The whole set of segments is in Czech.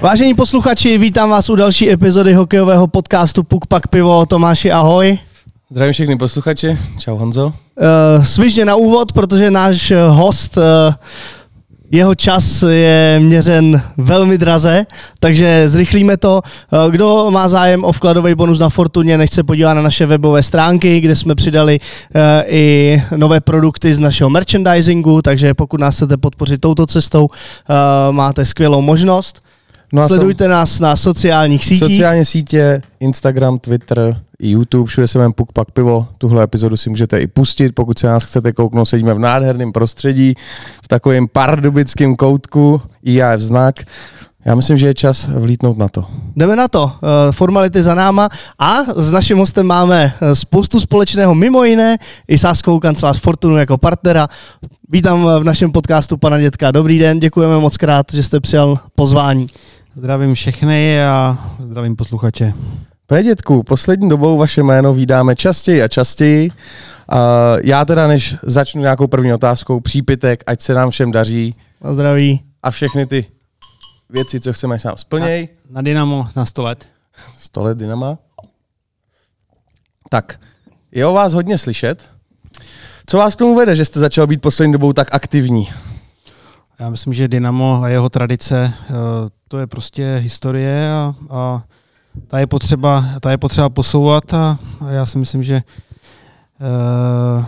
Vážení posluchači, vítám vás u další epizody hokejového podcastu Puk Pak Pivo. Tomáši, ahoj. Zdravím všechny posluchače. Čau Honzo. Uh, svižně na úvod, protože náš host, uh, jeho čas je měřen velmi draze, takže zrychlíme to. Uh, kdo má zájem o vkladový bonus na Fortuně, nechce se podívat na naše webové stránky, kde jsme přidali uh, i nové produkty z našeho merchandisingu, takže pokud nás chcete podpořit touto cestou, uh, máte skvělou možnost. No Sledujte jsem... nás na sociálních sítích. Sociální sítě, Instagram, Twitter, i YouTube, všude se jmenuje Puk Pak Pivo. Tuhle epizodu si můžete i pustit, pokud se nás chcete kouknout. Sedíme v nádherném prostředí, v takovém pardubickém koutku, IAF znak. Já myslím, že je čas vlítnout na to. Jdeme na to. Eh, formality za náma a s naším hostem máme eh, spoustu společného, mimo jiné i sáskou kancelář Fortunu jako partnera. Vítám v našem podcastu pana Dětka. Dobrý den, děkujeme moc krát, že jste přijal pozvání. Zdravím všechny a zdravím posluchače. Pane dětku, poslední dobou vaše jméno vydáme častěji a častěji. Uh, já teda, než začnu nějakou první otázkou, přípitek, ať se nám všem daří. Na zdraví. A všechny ty věci, co chceme, se nám splněj. Na, na Dynamo na 100 let. 100 let Dynama. Tak, je o vás hodně slyšet. Co vás tomu vede, že jste začal být poslední dobou tak aktivní? Já myslím, že Dynamo a jeho tradice, eh, to je prostě historie a, a ta, je potřeba, ta je potřeba posouvat a, a já si myslím, že uh,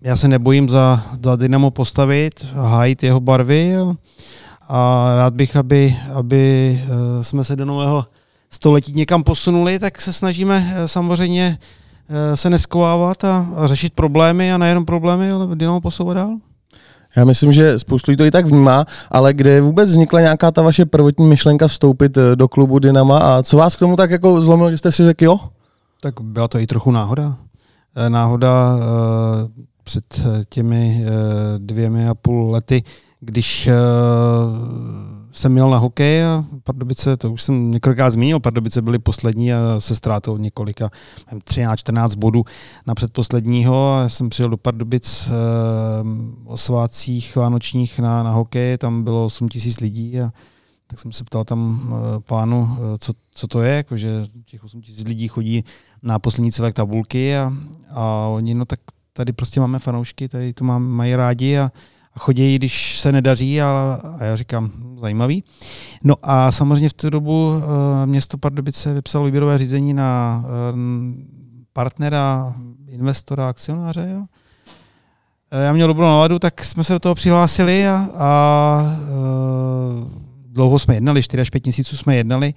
já se nebojím za, za Dynamo postavit, hájit jeho barvy a, a rád bych, aby, aby uh, jsme se do nového století někam posunuli, tak se snažíme samozřejmě se neskovávat a, a řešit problémy a nejenom problémy, ale Dynamo posouvat dál. Já myslím, že spoustu lidí to i tak vnímá, ale kde vůbec vznikla nějaká ta vaše prvotní myšlenka vstoupit eh, do klubu Dynama a co vás k tomu tak jako zlomilo, že jste si řekli jo? Tak byla to i trochu náhoda. Eh, náhoda eh, před těmi dvěmi a půl lety, když jsem měl na hokej a Pardubice, to už jsem několikrát zmínil, Pardubice byly poslední a se ztrátou několika, 13-14 bodů na předposledního. A já jsem přijel do Pardubic eh, o svácích vánočních na, na hokej, tam bylo 8 tisíc lidí a tak jsem se ptal tam eh, pánu, eh, co, co to je, jakože těch 8 tisíc lidí chodí na poslední celé tabulky a, a oni, no tak tady prostě máme fanoušky, tady to mám, mají rádi a chodí, když se nedaří a, a já říkám, zajímavý. No a samozřejmě v tu dobu uh, město Pardubice vypsalo výběrové řízení na uh, partnera, investora, akcionáře. Jo. Eh, já měl dobrou náladu, tak jsme se do toho přihlásili a, a uh, dlouho jsme jednali, 4 až 5 měsíců jsme jednali.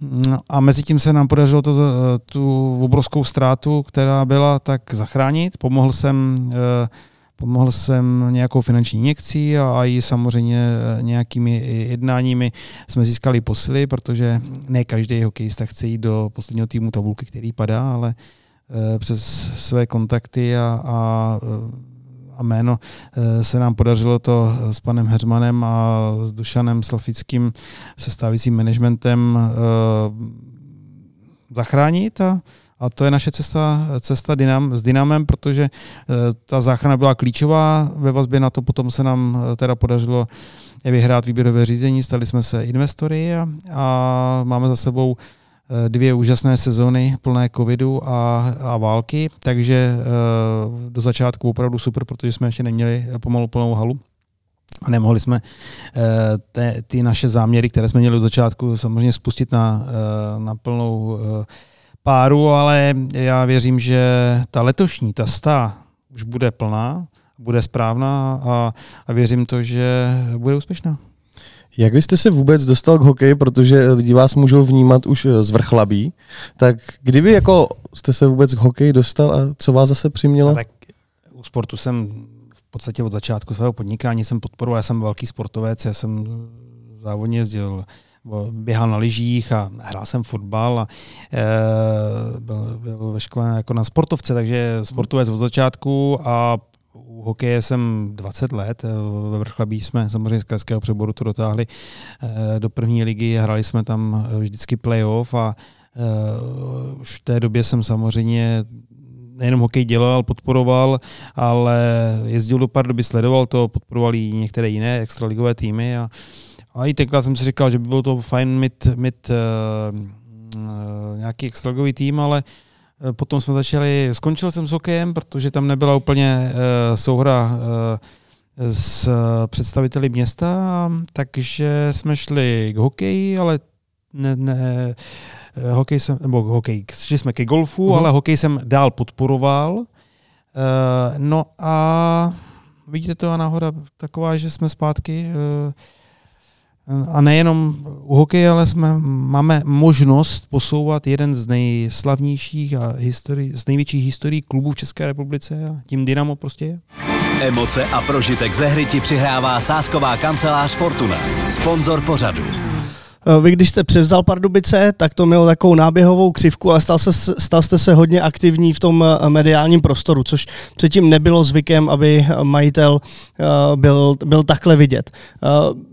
No a mezi tím se nám podařilo to, tu obrovskou ztrátu, která byla, tak zachránit. Pomohl jsem Pomohl jsem nějakou finanční injekcí a, i samozřejmě eh, nějakými jednáními jsme získali posily, protože ne každý hokejista chce jít do posledního týmu tabulky, který padá, ale e, přes své kontakty a, a, eh, a jméno se nám podařilo to s panem Heřmanem a s Dušanem Slafickým se stávícím managementem zachránit a a to je naše cesta, cesta dynam, s Dynamem, protože eh, ta záchrana byla klíčová. Ve vazbě na to potom se nám eh, teda podařilo vyhrát výběrové řízení, stali jsme se investory a, a máme za sebou eh, dvě úžasné sezóny plné covidu a, a války, takže do začátku opravdu super, protože jsme ještě neměli pomalu plnou halu a nemohli jsme te, ty naše záměry, které jsme měli od začátku, samozřejmě spustit na, na plnou páru, ale já věřím, že ta letošní, ta sta, už bude plná, bude správná a, a věřím to, že bude úspěšná. Jak vy jste se vůbec dostal k hokeji, protože lidi vás můžou vnímat už z vrchlabí, tak kdyby jako jste se vůbec k hokeji dostal a co vás zase přimělo? tak u sportu jsem v podstatě od začátku svého podnikání jsem podporoval, já jsem velký sportovec, já jsem závodně jezdil běhal na lyžích a hrál jsem fotbal a e, byl, byl ve škole jako na sportovce, takže sportovec od začátku a u hokeje jsem 20 let, ve Vrchlabí jsme samozřejmě z krajského přeboru to dotáhli e, do první ligy, hráli jsme tam vždycky playoff a e, už v té době jsem samozřejmě nejenom hokej dělal, podporoval, ale jezdil do Pardubic, sledoval to, podporoval i některé jiné extraligové týmy a A i tenkrát jsem si říkal, že by bylo to fajn mít, mít uh, nějaký extraligový tým, ale uh, potom jsme začali, skončil jsem s hokejem, protože tam nebyla úplně uh, souhra uh, s představiteli města, takže jsme šli k hokeji, ale ne, ne, hokej jsem, nebo hokej, šli jsme ke golfu, uh-huh. ale hokej jsem dál podporoval. Uh, no a vidíte to a náhoda taková, že jsme zpátky uh, a nejenom u hokeje, ale jsme, máme možnost posouvat jeden z nejslavnějších a histori- z největších historií klubů v České republice a tím Dynamo prostě je. Emoce a prožitek ze hry ti přihrává sásková kancelář Fortuna, sponzor pořadu. Eh, vy, když jste převzal Pardubice, tak to mělo takovou náběhovou křivku, ale stal, se, stal jste se hodně aktivní v tom eh, mediálním prostoru, což předtím nebylo zvykem, aby majitel eh, byl, byl takhle vidět.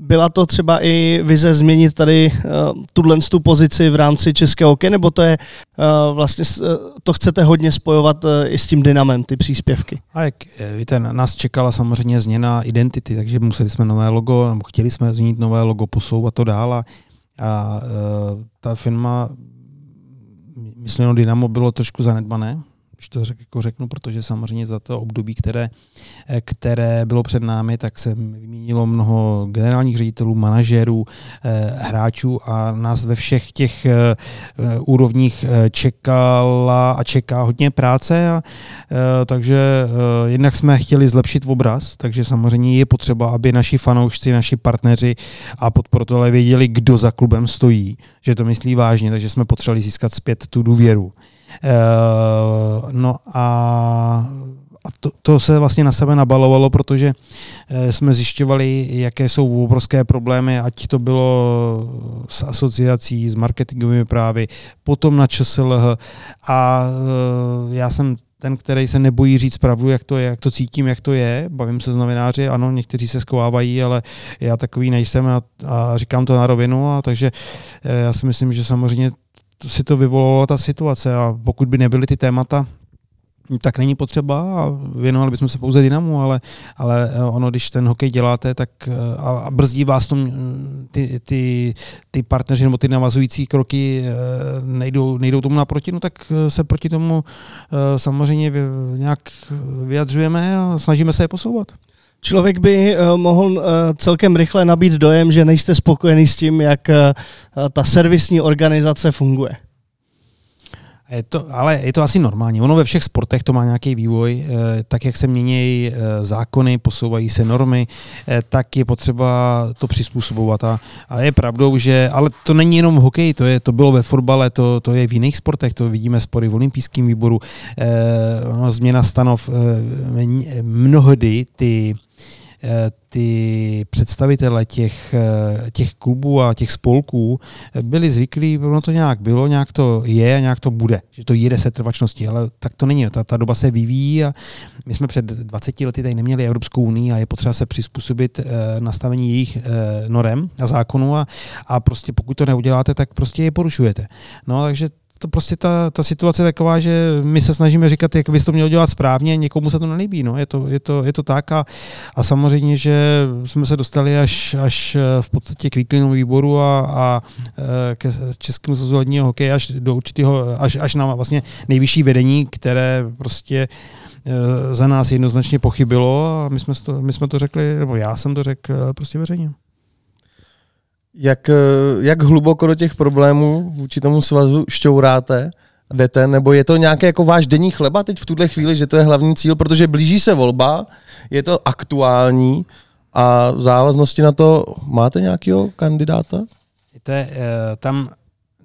Byla to třeba i vize změnit tady tuhle tu pozici v rámci českého hokeje, nebo to je vlastně, to chcete hodně spojovat i s tím dynamem, ty příspěvky? A jak víte, nás čekala samozřejmě změna identity, takže museli jsme nové logo, nebo chtěli jsme změnit nové logo, posouvat to dál a a uh, ta firma, myslím, Dynamo bylo trošku zanedbané, když to jako řeknu, protože samozřejmě za to období, které, které bylo před námi, tak se vyměnilo mnoho generálních ředitelů, manažerů, eh, hráčů a nás ve všech těch eh, úrovních eh, čekala a čeká hodně práce. A, takže jednak jsme chtěli zlepšit obraz, takže samozřejmě je potřeba, aby naši fanoušci, naši partneři a podporovatelé věděli, kdo za klubem stojí, že to myslí vážně, takže jsme potřebovali získat zpět tu důvěru. Eh, no a a to, to se vlastně na sebe nabalovalo, protože eh, jsme zjišťovali, jaké jsou obrovské problémy, ať to bylo s asociací, s marketingovými právy, potom na ČSLH a eh, já jsem ten, který se nebojí říct pravdu, jak to je, jak to cítím, jak to je. Bavím se s novináři, ano, někteří se skovávají, ale já takový nejsem a, a říkám to na rovinu, a takže já si myslím, že samozřejmě si to vyvolala ta situace a pokud by nebyly ty témata, tak není potřeba a věnovali bychom se pouze Dynamu, ale, ale eh, ono, když ten hokej děláte, tak eh, a, a brzdí vás tom mm, ty, ty, ty partneři nebo ty navazující kroky eh, nejdou, nejdou tomu naproti, no tak se proti tomu samozřejmě nějak vyjadřujeme a snažíme se je posouvat. Člověk by uh, mohl uh, celkem rychle nabít dojem, že nejste spokojený s tím, jak uh, ta servisní organizace funguje. Je to, ale je to asi normální. Ono ve všech sportech to má nějaký vývoj, tak jak se mění zákony, posouvají se normy, tak je potřeba to přizpůsobovat. A, a je pravdou, že, ale to není jenom v hokeji, to, je, to bylo ve fotbale, to, to je v jiných sportech, to vidíme spory v olympijském výboru, změna stanov, mnohdy ty Eh, ty představitele těch, eh, těch klubů a těch spolků byli zvyklí, ono to nějak bylo, nějak to je a nějak to bude, že to jede se trvačnosti, ale tak to není, ta, ta doba se vyvíjí a my jsme před 20 lety tady neměli Evropskou unii a je potřeba se přizpůsobit eh, nastavení jejich norem a zákonů a, a prostě pokud to neuděláte, tak prostě je porušujete. No takže to prostě ta, ta situace je taková, že my se snažíme říkat, jak bys to měl dělat správně, někomu se to nelíbí. No. Je, to, je, to, je to tak a, a samozřejmě, že jsme se dostali až, až eh, v podstatě k výklinu výboru a, a eh, ke Českému svazu hokeje až do určitého, až, až na vlastně nejvyšší vedení, které prostě eh, za nás jednoznačně pochybilo a my jsme to, my jsme to řekli, nebo já jsem to řekl prostě veřejně. Jak, eh, jak hluboko do těch problémů vůči tomu svazu šťouráte? jdete, nebo je to nějaký jako váš denní chleba teď v tuhle chvíli, že to je hlavní cíl, protože blíží se volba, je to aktuální a v závaznosti na to máte nějakého kandidáta? Víte, eh, tam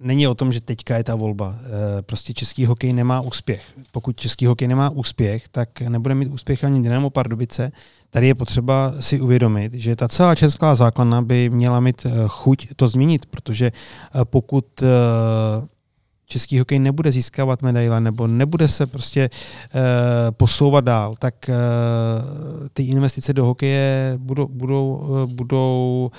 není o tom, že teďka je ta volba. Eh, prostě český hokej nemá úspěch. Pokud český hokej nemá úspěch, tak nebude mít úspěch ani Dynamo Pardubice. Tady je potřeba si uvědomit, že ta celá česká základna by měla mít eh, chuť to změnit, protože eh, pokud český hokej nebude získávat medaile nebo nebude se prostě posouvat dál, tak ty investice do hokeje budou, budou, budou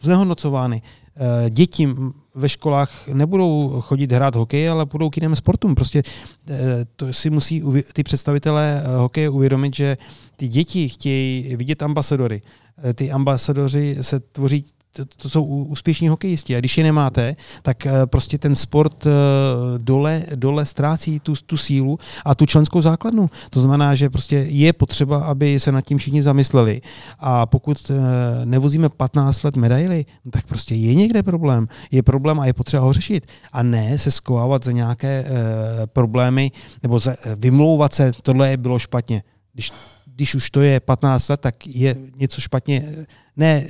znehodnocovány. Eh, děti ve školách nebudou chodit hrát hokej, ale budou k jiným sportům. Prostě eh, to si musí ty představitelé eh, hokeje uvědomit, že ty děti chtějí vidět ambasadory. Ty ambasadoři se tvoří to, to jsou úspěšní hokejisti. A když je nemáte, tak eh, prostě ten sport eh, dole, dole ztrácí tu, tu sílu a tu členskou základnu. To znamená, že prostě je potřeba, aby se nad tím všichni zamysleli. A pokud eh, nevozíme 15 let medaily, no tak prostě je někde problém. Je problém a je potřeba ho řešit. A ne se skovávat za nějaké problémy nebo vymlouvat se, tohle je bylo špatně. Když když už to je 15 let, tak je něco špatně, ne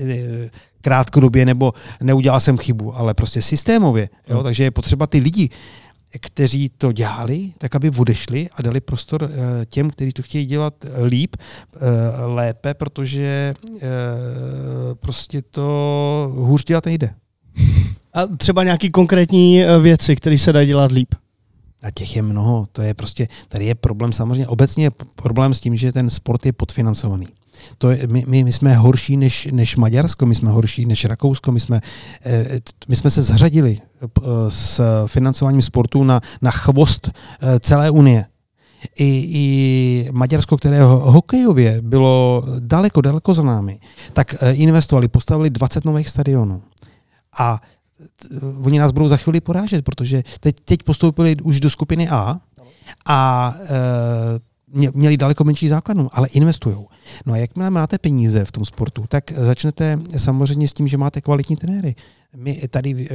krátkodobě nebo neudělal jsem chybu, ale prostě systémově. Jo? Hmm. Takže je potřeba ty lidi, kteří to dělali, tak aby odešli a dali prostor uh, těm, kteří to chtějí dělat líp, uh, lépe, protože prostě to hůř dělat nejde. A třeba nějaký konkrétní věci, které se dají dělat líp? A těch je mnoho. To je prostě, tady je problém samozřejmě, obecně je problém s tím, že ten sport je podfinancovaný. To je, my, my, my jsme horší než, než Maďarsko, my jsme horší než Rakousko, my jsme, eh, my jsme se zařadili eh, s financováním sportu na, na chvost eh, celé Unie. I, i Maďarsko, které hokejově bylo daleko, daleko za námi, tak investovali, postavili 20 nových stadionů. A oni nás budou za chvíli porážet, protože teď, teď postoupili už do skupiny A a měli daleko menší základnu, ale investují. No a jakmile máte peníze v tom sportu, tak začnete samozřejmě s tím, že máte kvalitní trenéry. My, tady eh,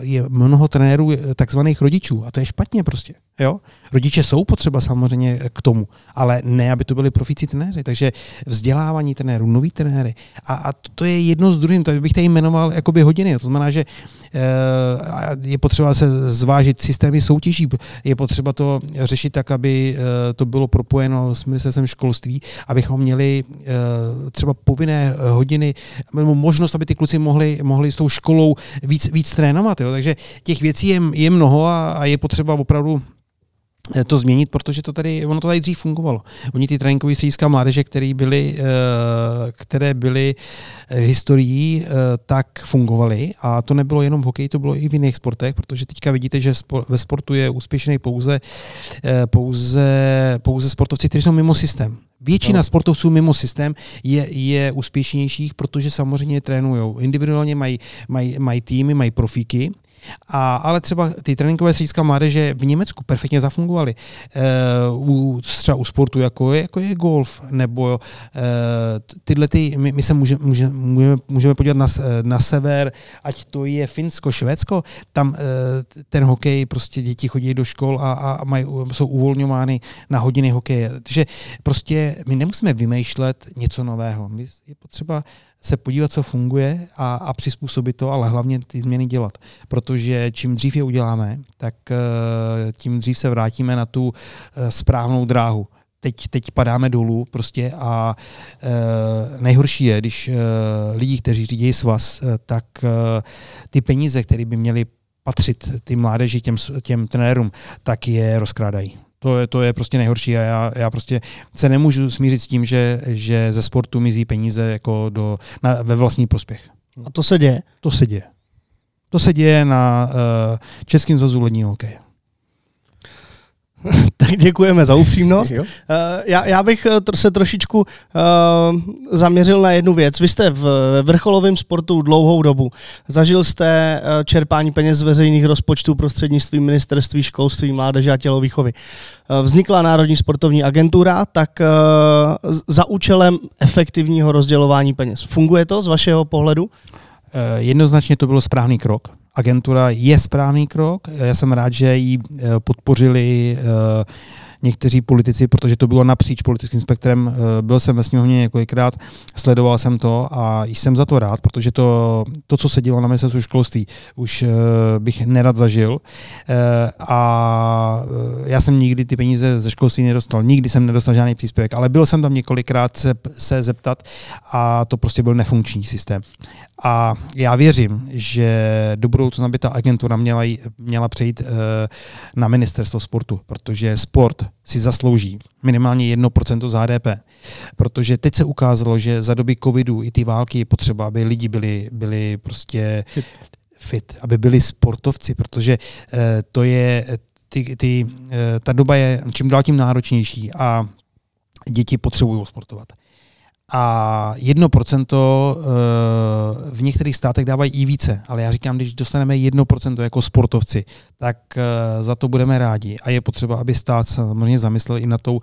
je mnoho trenérů eh, takzvaných rodičů a to je špatně prostě. Jo? Rodiče jsou potřeba samozřejmě k tomu, ale ne, aby to byli profíci trenéři. Takže vzdělávání trenérů, noví trenéry. A, a to je jedno z druhým, to bych tady jmenoval jakoby hodiny. To znamená, že eh, je potřeba se zvážit systémy soutěží, je potřeba to řešit tak, aby to bylo propojeno s ministerstvem školství, abychom měli třeba povinné hodiny, možnost, aby ty kluci mohli, mohli s tou školou víc, víc trénovat. Jo. Takže těch věcí je, je mnoho a, a je potřeba opravdu to změnit, protože to tady, ono to tady dřív fungovalo. Oni ty tréninkové střediska mládeže, které byly, eh, které byly eh, historií, tak fungovaly a to nebylo jenom v hokeji, to bylo i v jiných sportech, protože teďka vidíte, že ve sportu je úspěšný pouze, pouze, pouze sportovci, kteří jsou mimo systém. Většina no. sportovců mimo systém je, je úspěšnějších, protože samozřejmě trénují. Individuálně mají, mají, mají týmy, mají profíky, a, ale třeba ty tréninkové střediska mládeže v Německu perfektně zafungovaly. E, u, třeba u sportu, jako je, jako je golf, nebo e, tyhle ty, my, my se může, může, můžeme, můžeme podívat na, na sever, ať to je Finsko, Švédsko, tam e, ten hokej, prostě děti chodí do škol a, a mají, jsou uvolňovány na hodiny hokeje. Takže prostě my nemusíme vymýšlet něco nového. My je potřeba se podívat, co funguje a, a přizpůsobit to, ale hlavně ty změny dělat. Protože čím dřív je uděláme, tak uh, tím dřív se vrátíme na tu uh, správnou dráhu. Teď, teď padáme dolů prostě a uh, nejhorší je, když uh, lidi, kteří řídí svaz, uh, tak uh, ty peníze, které by měly patřit ty mládeži, těm, těm trenérům, tak je rozkrádají. To je, to je prostě nejhorší a já, já prostě se nemůžu smířit s tím, že, že ze sportu mizí peníze jako do, na, ve vlastní prospěch. A to se děje? To se děje. To se děje na uh, Českém zvazu ledního hokeje. tak děkujeme za upřímnost. Uh, já, já bych eh, se trošičku uh, zaměřil na jednu věc. Vy jste v vrcholovém sportu dlouhou dobu. Zažil jste čerpání peněz z veřejných rozpočtů prostřednictvím ministerství školství, mládeže a tělovýchovy. Vznikla Národní sportovní agentura, tak uh, za účelem efektivního rozdělování peněz. Funguje to z vašeho pohledu? Jednoznačně to byl správný krok agentura je správný krok. Já jsem rád, že ji eh, podpořili eh, někteří politici, protože to bylo napříč politickým spektrem. Eh, byl jsem ve sněmovně několikrát, sledoval jsem to a jsem za to rád, protože to, to co se dělo na ministerstvu školství, už eh, bych nerad zažil. Eh, a já jsem nikdy ty peníze ze školství nedostal, nikdy jsem nedostal žádný příspěvek, ale byl jsem tam několikrát se, se zeptat a to prostě byl nefunkční systém. A já věřím, že do budoucna by ta agentura měla, měla přejít na ministerstvo sportu, protože sport si zaslouží minimálně 1% z HDP. Protože teď se ukázalo, že za doby covidu i ty války je potřeba, aby lidi byli, byli prostě fit, aby byli sportovci, protože eh, to je, ty, ty, eh, ta doba je čím dál tím náročnější a děti potřebují sportovat. A 1% eh, v některých státech dávají i více, ale já říkám, když dostaneme 1% jako sportovci, tak eh, za to budeme rádi. A je potřeba, aby stát samozřejmě zamyslel i na tou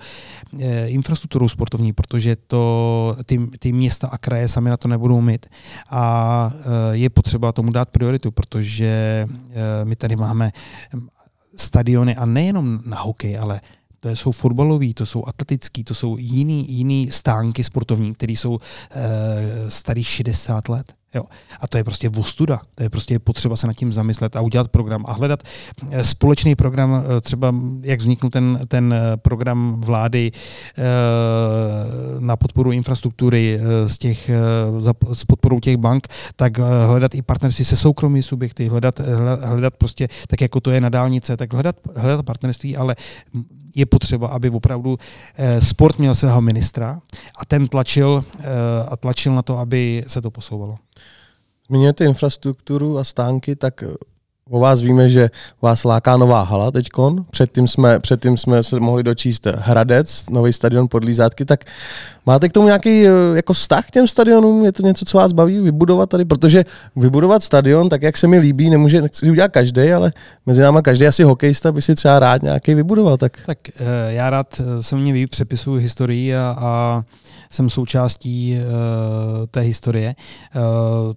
eh, infrastrukturou sportovní, protože to, ty, ty města a kraje sami na to nebudou mít. A je potřeba tomu dát prioritu, protože my tady máme stadiony a nejenom na hokej, ale to jsou fotbaloví, to jsou atletický, to jsou jiný, jiný stánky sportovní, které jsou e, starý 60 let. Jo. A to je prostě vostuda. To je prostě potřeba se nad tím zamyslet a udělat program a hledat eh, společný program, eh, třeba jak vzniknul ten, ten program vlády na podporu infrastruktury z těch, s podporou těch bank, tak hledat i partnerství se soukromými subjekty, hledat, hledat prostě, tak jako to je na dálnice, tak hledat, hledat partnerství, ale je potřeba, aby opravdu eh, sport měl svého ministra a ten tlačil eh, a tlačil na to, aby se to posouvalo. Zmiňujete infrastrukturu a stánky, tak O vás víme, že vás láká nová hala teďkon. Předtím jsme, předtím jsme se mohli dočíst Hradec, nový stadion pod Lízátky, tak máte k tomu nějaký eh, jako vztah k těm stadionům? Je to něco, co vás baví vybudovat tady? Protože vybudovat stadion, tak jak se mi líbí, nemůže si udělat každý, ale mezi náma každý asi hokejista by si třeba rád nějaký vybudoval. Tak, tak eh, já rád eh, se mě ví, přepisuju historii a, a jsem součástí uh, té historie. Uh,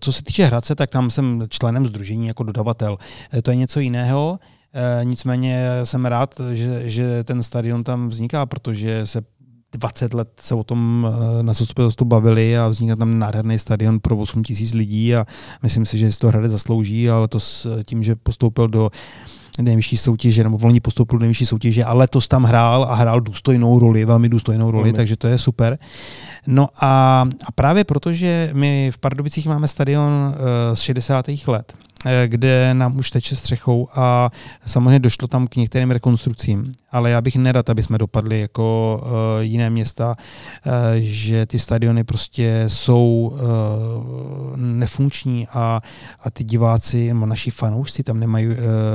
co se týče Hradce, tak tam jsem členem združení jako dodavatel. Uh, to je něco jiného. Nicméně jsem rád, že, že ten stadion tam vzniká, protože se 20 let se o tom na zastupitelstvu bavili a vznikne tam nádherný stadion pro 8 tisíc lidí a myslím si, že si to Hradec zaslouží, ale to s tím, že postoupil do nejvyšší soutěže, nebo volně postoupil do nejvyšší soutěže a letos tam hrál a hrál důstojnou roli, velmi důstojnou roli, mm. takže to je super. No a, a právě protože my v Pardubicích máme stadion uh, z 60. let, Eh, kde nám už teče střechou a samozřejmě došlo tam k některým rekonstrukcím. Ale já bych nerad, aby jsme dopadli jako uh, jiné města, uh, že ty stadiony prostě jsou nefunkční a, a ty diváci, nebo naši fanoušci tam nemají,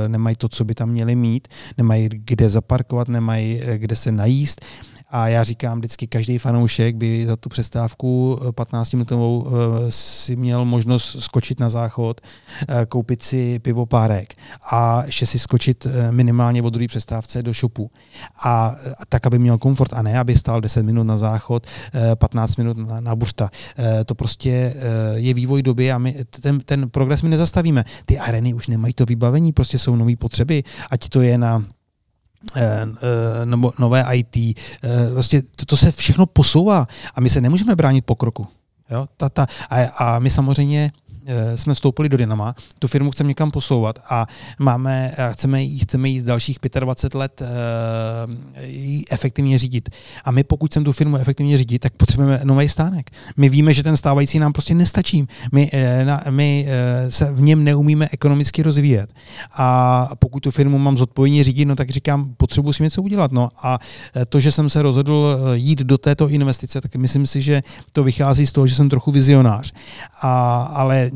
nemají to, co by tam měli mít, nemají kde zaparkovat, nemají kde se najíst. A já říkám vždycky, každý fanoušek by za tu přestávku 15 minutovou si měl možnost skočit na záchod, koupit si pivo párek a ještě si skočit eh, minimálně od druhé přestávce do shopu. A, tak, aby měl komfort a ne, aby stál 10 minut na záchod, 15 eh, minut na, na buřta. Eh, to prostě je vývoj doby a my ten, ten progres my nezastavíme. Ty areny už nemají to vybavení, prostě jsou nové potřeby, ať to je na nebo nové IT. Vlastně to, to se všechno posouvá a my se nemůžeme bránit pokroku. Jo? Ta, ta, a, a my samozřejmě Eh, jsme vstoupili do Dynama, tu firmu chceme někam posouvat a máme, chceme, jí, chceme jí z dalších 25 let uh, jí efektivně řídit. A my pokud chceme tu firmu efektivně řídit, tak potřebujeme nový stánek. My víme, že ten stávající nám prostě nestačí. My, uh, na, my se v něm neumíme ekonomicky rozvíjet. A pokud tu firmu mám zodpovědně řídit, no tak říkám, potřebuji si něco udělat. No a to, že jsem se rozhodl jít do této investice, tak myslím si, že to vychází z toho, že jsem trochu vizionář. A, ale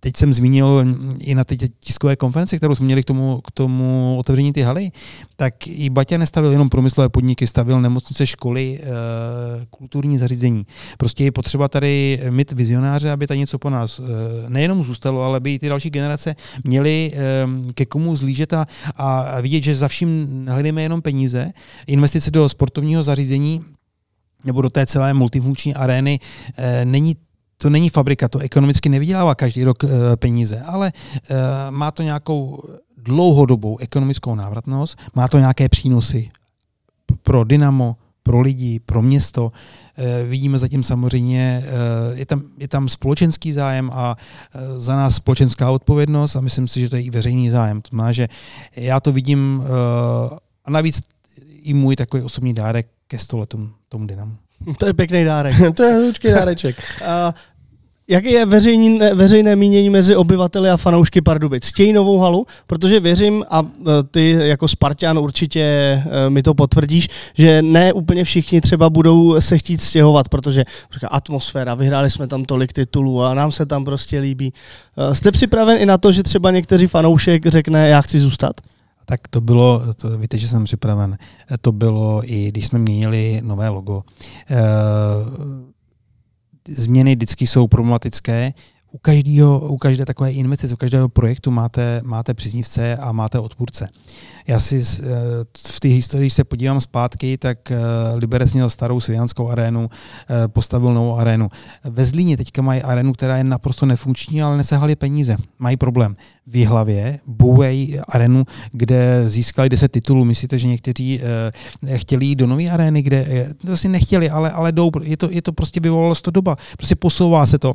teď jsem zmínil i na té tiskové konferenci, kterou jsme měli k tomu, k tomu otevření ty haly, tak i Baťa nestavil jenom průmyslové podniky, stavil nemocnice, školy, e, kulturní zařízení. Prostě je potřeba tady mít vizionáře, aby tady něco po nás e, nejenom zůstalo, ale aby i ty další generace měly e, ke komu zlížet a, a vidět, že za vším hledáme jenom peníze. Investice do sportovního zařízení nebo do té celé multifunkční arény není to není fabrika, to ekonomicky nevydělává každý rok e, peníze, ale e, má to nějakou dlouhodobou ekonomickou návratnost, má to nějaké přínosy pro Dynamo, pro lidi, pro město. E, vidíme zatím samozřejmě, e, je, tam, je tam společenský zájem a e, za nás společenská odpovědnost a myslím si, že to je i veřejný zájem. To znamená, že já to vidím a navíc i můj takový osobní dárek ke stoletům tomu Dynamu. To je pěkný dárek. to je hlučký dáreček. uh, Jaké je veřejní, veřejné mínění mezi obyvateli a fanoušky Pardubic? Chtějí novou halu? Protože věřím, a e, ty jako Spartan určitě e, mi to potvrdíš, že ne úplně všichni třeba budou se chtít stěhovat, protože říká, atmosféra, vyhráli jsme tam tolik titulů a nám se tam prostě líbí. E, jste připraven i na to, že třeba někteří fanoušek řekne, já chci zůstat? Tak to bylo, to, víte, že jsem připraven, to bylo i když jsme měnili nové logo. Změny vždycky jsou problematické, u, každého, u každé takové investice, u každého projektu máte, máte příznivce a máte odpůrce. Já si eh, v té historii se podívám zpátky, tak eh, Liberec měl starou Svijanskou arénu, eh, postavil novou arénu. Ve Zlíně teďka mají arénu, která je naprosto nefunkční, ale nesehali peníze. Mají problém. V Jihlavě bouvají arénu, kde získali 10 titulů. Myslíte, že někteří chtěli jít do nové arény, kde to si nechtěli, ale, ale jdou. Je to, je to prostě vyvolalo to doba. Prostě posouvá se to.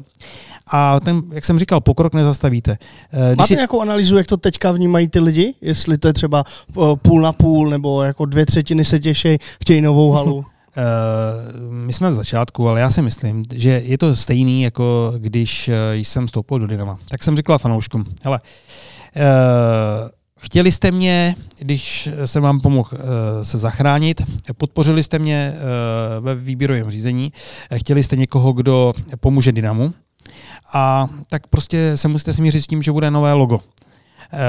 A ten, jak jsem říkal, pokrok nezastavíte. Eh, když Máte si... nějakou analýzu, jak to teďka vnímají ty lidi? Jestli to je třeba eh, půl na půl, nebo jako dvě třetiny se těší, chtějí novou halu? Uh, my jsme v začátku, ale já si myslím, že je to stejný, jako když jsem vstoupil do Dynama. Tak jsem říkal fanouškům, hele, Chtěli jste mě, když jsem vám pomohl se zachránit, podpořili jste mě ve výběrovém řízení, chtěli jste někoho, kdo pomůže Dynamu, a tak prostě se musíte smířit s tím, že bude nové logo. E,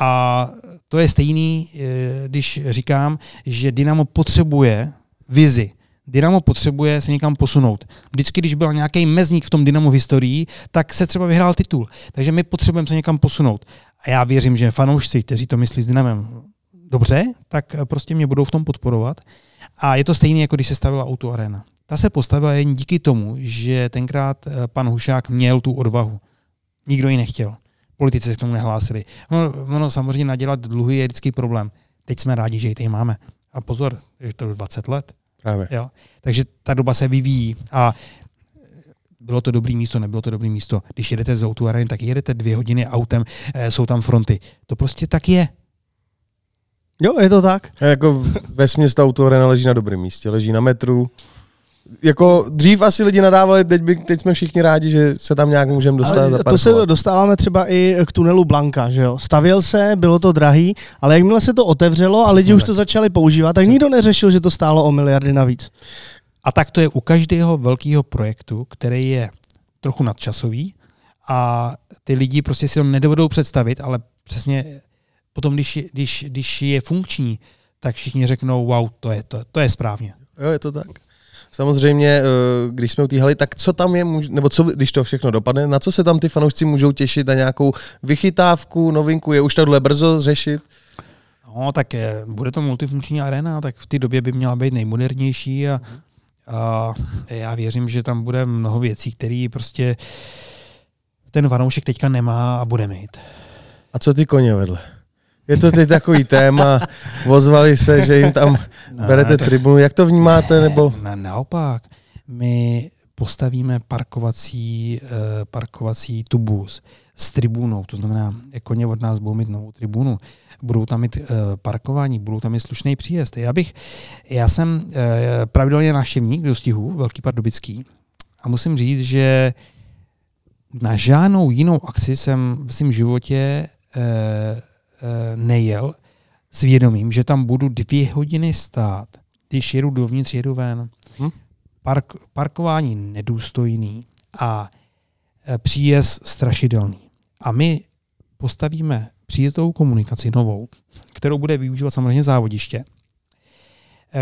a to je stejný, e, když říkám, že Dynamo potřebuje vizi. Dynamo potřebuje se někam posunout. Vždycky, když byl nějaký mezník v tom Dynamo v historii, tak se třeba vyhrál titul. Takže my potřebujeme se někam posunout. A já věřím, že fanoušci, kteří to myslí s Dynamem dobře, tak prostě mě budou v tom podporovat. A je to stejné, jako když se stavila Auto Arena. Ta se postavila jen díky tomu, že tenkrát eh, pan Hušák měl tu odvahu. Nikdo ji nechtěl. Politici se k tomu nehlásili. No, ono samozřejmě nadělat dluhy je vždycky problém. Teď jsme rádi, že ji tady máme. A pozor, je to 20 let. Právě. Jo? Takže ta doba se vyvíjí a bylo to dobrý místo, nebylo to dobrý místo. Když jedete z autu tak jedete dvě hodiny autem, eh, jsou tam fronty. To prostě tak je. Jo, je to tak. A jako ve směs ta auto leží na dobrém místě, leží na metru, jako dřív asi lidi nadávali, teď, by, teď jsme všichni rádi, že se tam nějak můžeme dostat. Ale to se dostáváme třeba i k tunelu Blanka, že jo. Stavěl se, bylo to drahý, ale jakmile se to otevřelo a lidi už to začali používat, tak nikdo neřešil, že to stálo o miliardy navíc. A tak to je u každého velkého projektu, který je trochu nadčasový a ty lidi prostě si to nedovedou představit, ale přesně potom, když, když, když je funkční, tak všichni řeknou, wow, to je, to, to je správně. Jo, je to tak. Samozřejmě, eh, když jsme u haly, tak co tam je, nebo co, když to všechno dopadne, na co se tam ty fanoušci můžou těšit, na nějakou vychytávku, novinku, je už tohle brzo řešit? No, tak je, bude to multifunkční arena, tak v té době by měla být nejmodernější a, a já věřím, že tam bude mnoho věcí, které prostě ten fanoušek teďka nemá a bude mít. A co ty koně vedle? Je to teď takový téma, ozvali se, že jim tam no, berete to, tribunu. Jak to vnímáte? Nebo? Na, naopak, my postavíme parkovací, uh, parkovací tubus s tribunou, to znamená, koně od nás budou mít novou tribunu, budou tam mít uh, parkování, budou tam mít slušný příjezd. Já bych, já jsem uh, pravidelně návštěvník dostihu, Velký Pardubický, a musím říct, že na žádnou jinou akci jsem v svém životě uh, nejel s vědomím, že tam budu dvě hodiny stát, když jedu dovnitř, jedu ven. Hm? Park, parkování nedůstojný a eh, příjezd strašidelný. A my postavíme příjezdovou komunikaci novou, kterou bude využívat samozřejmě závodiště, Eh,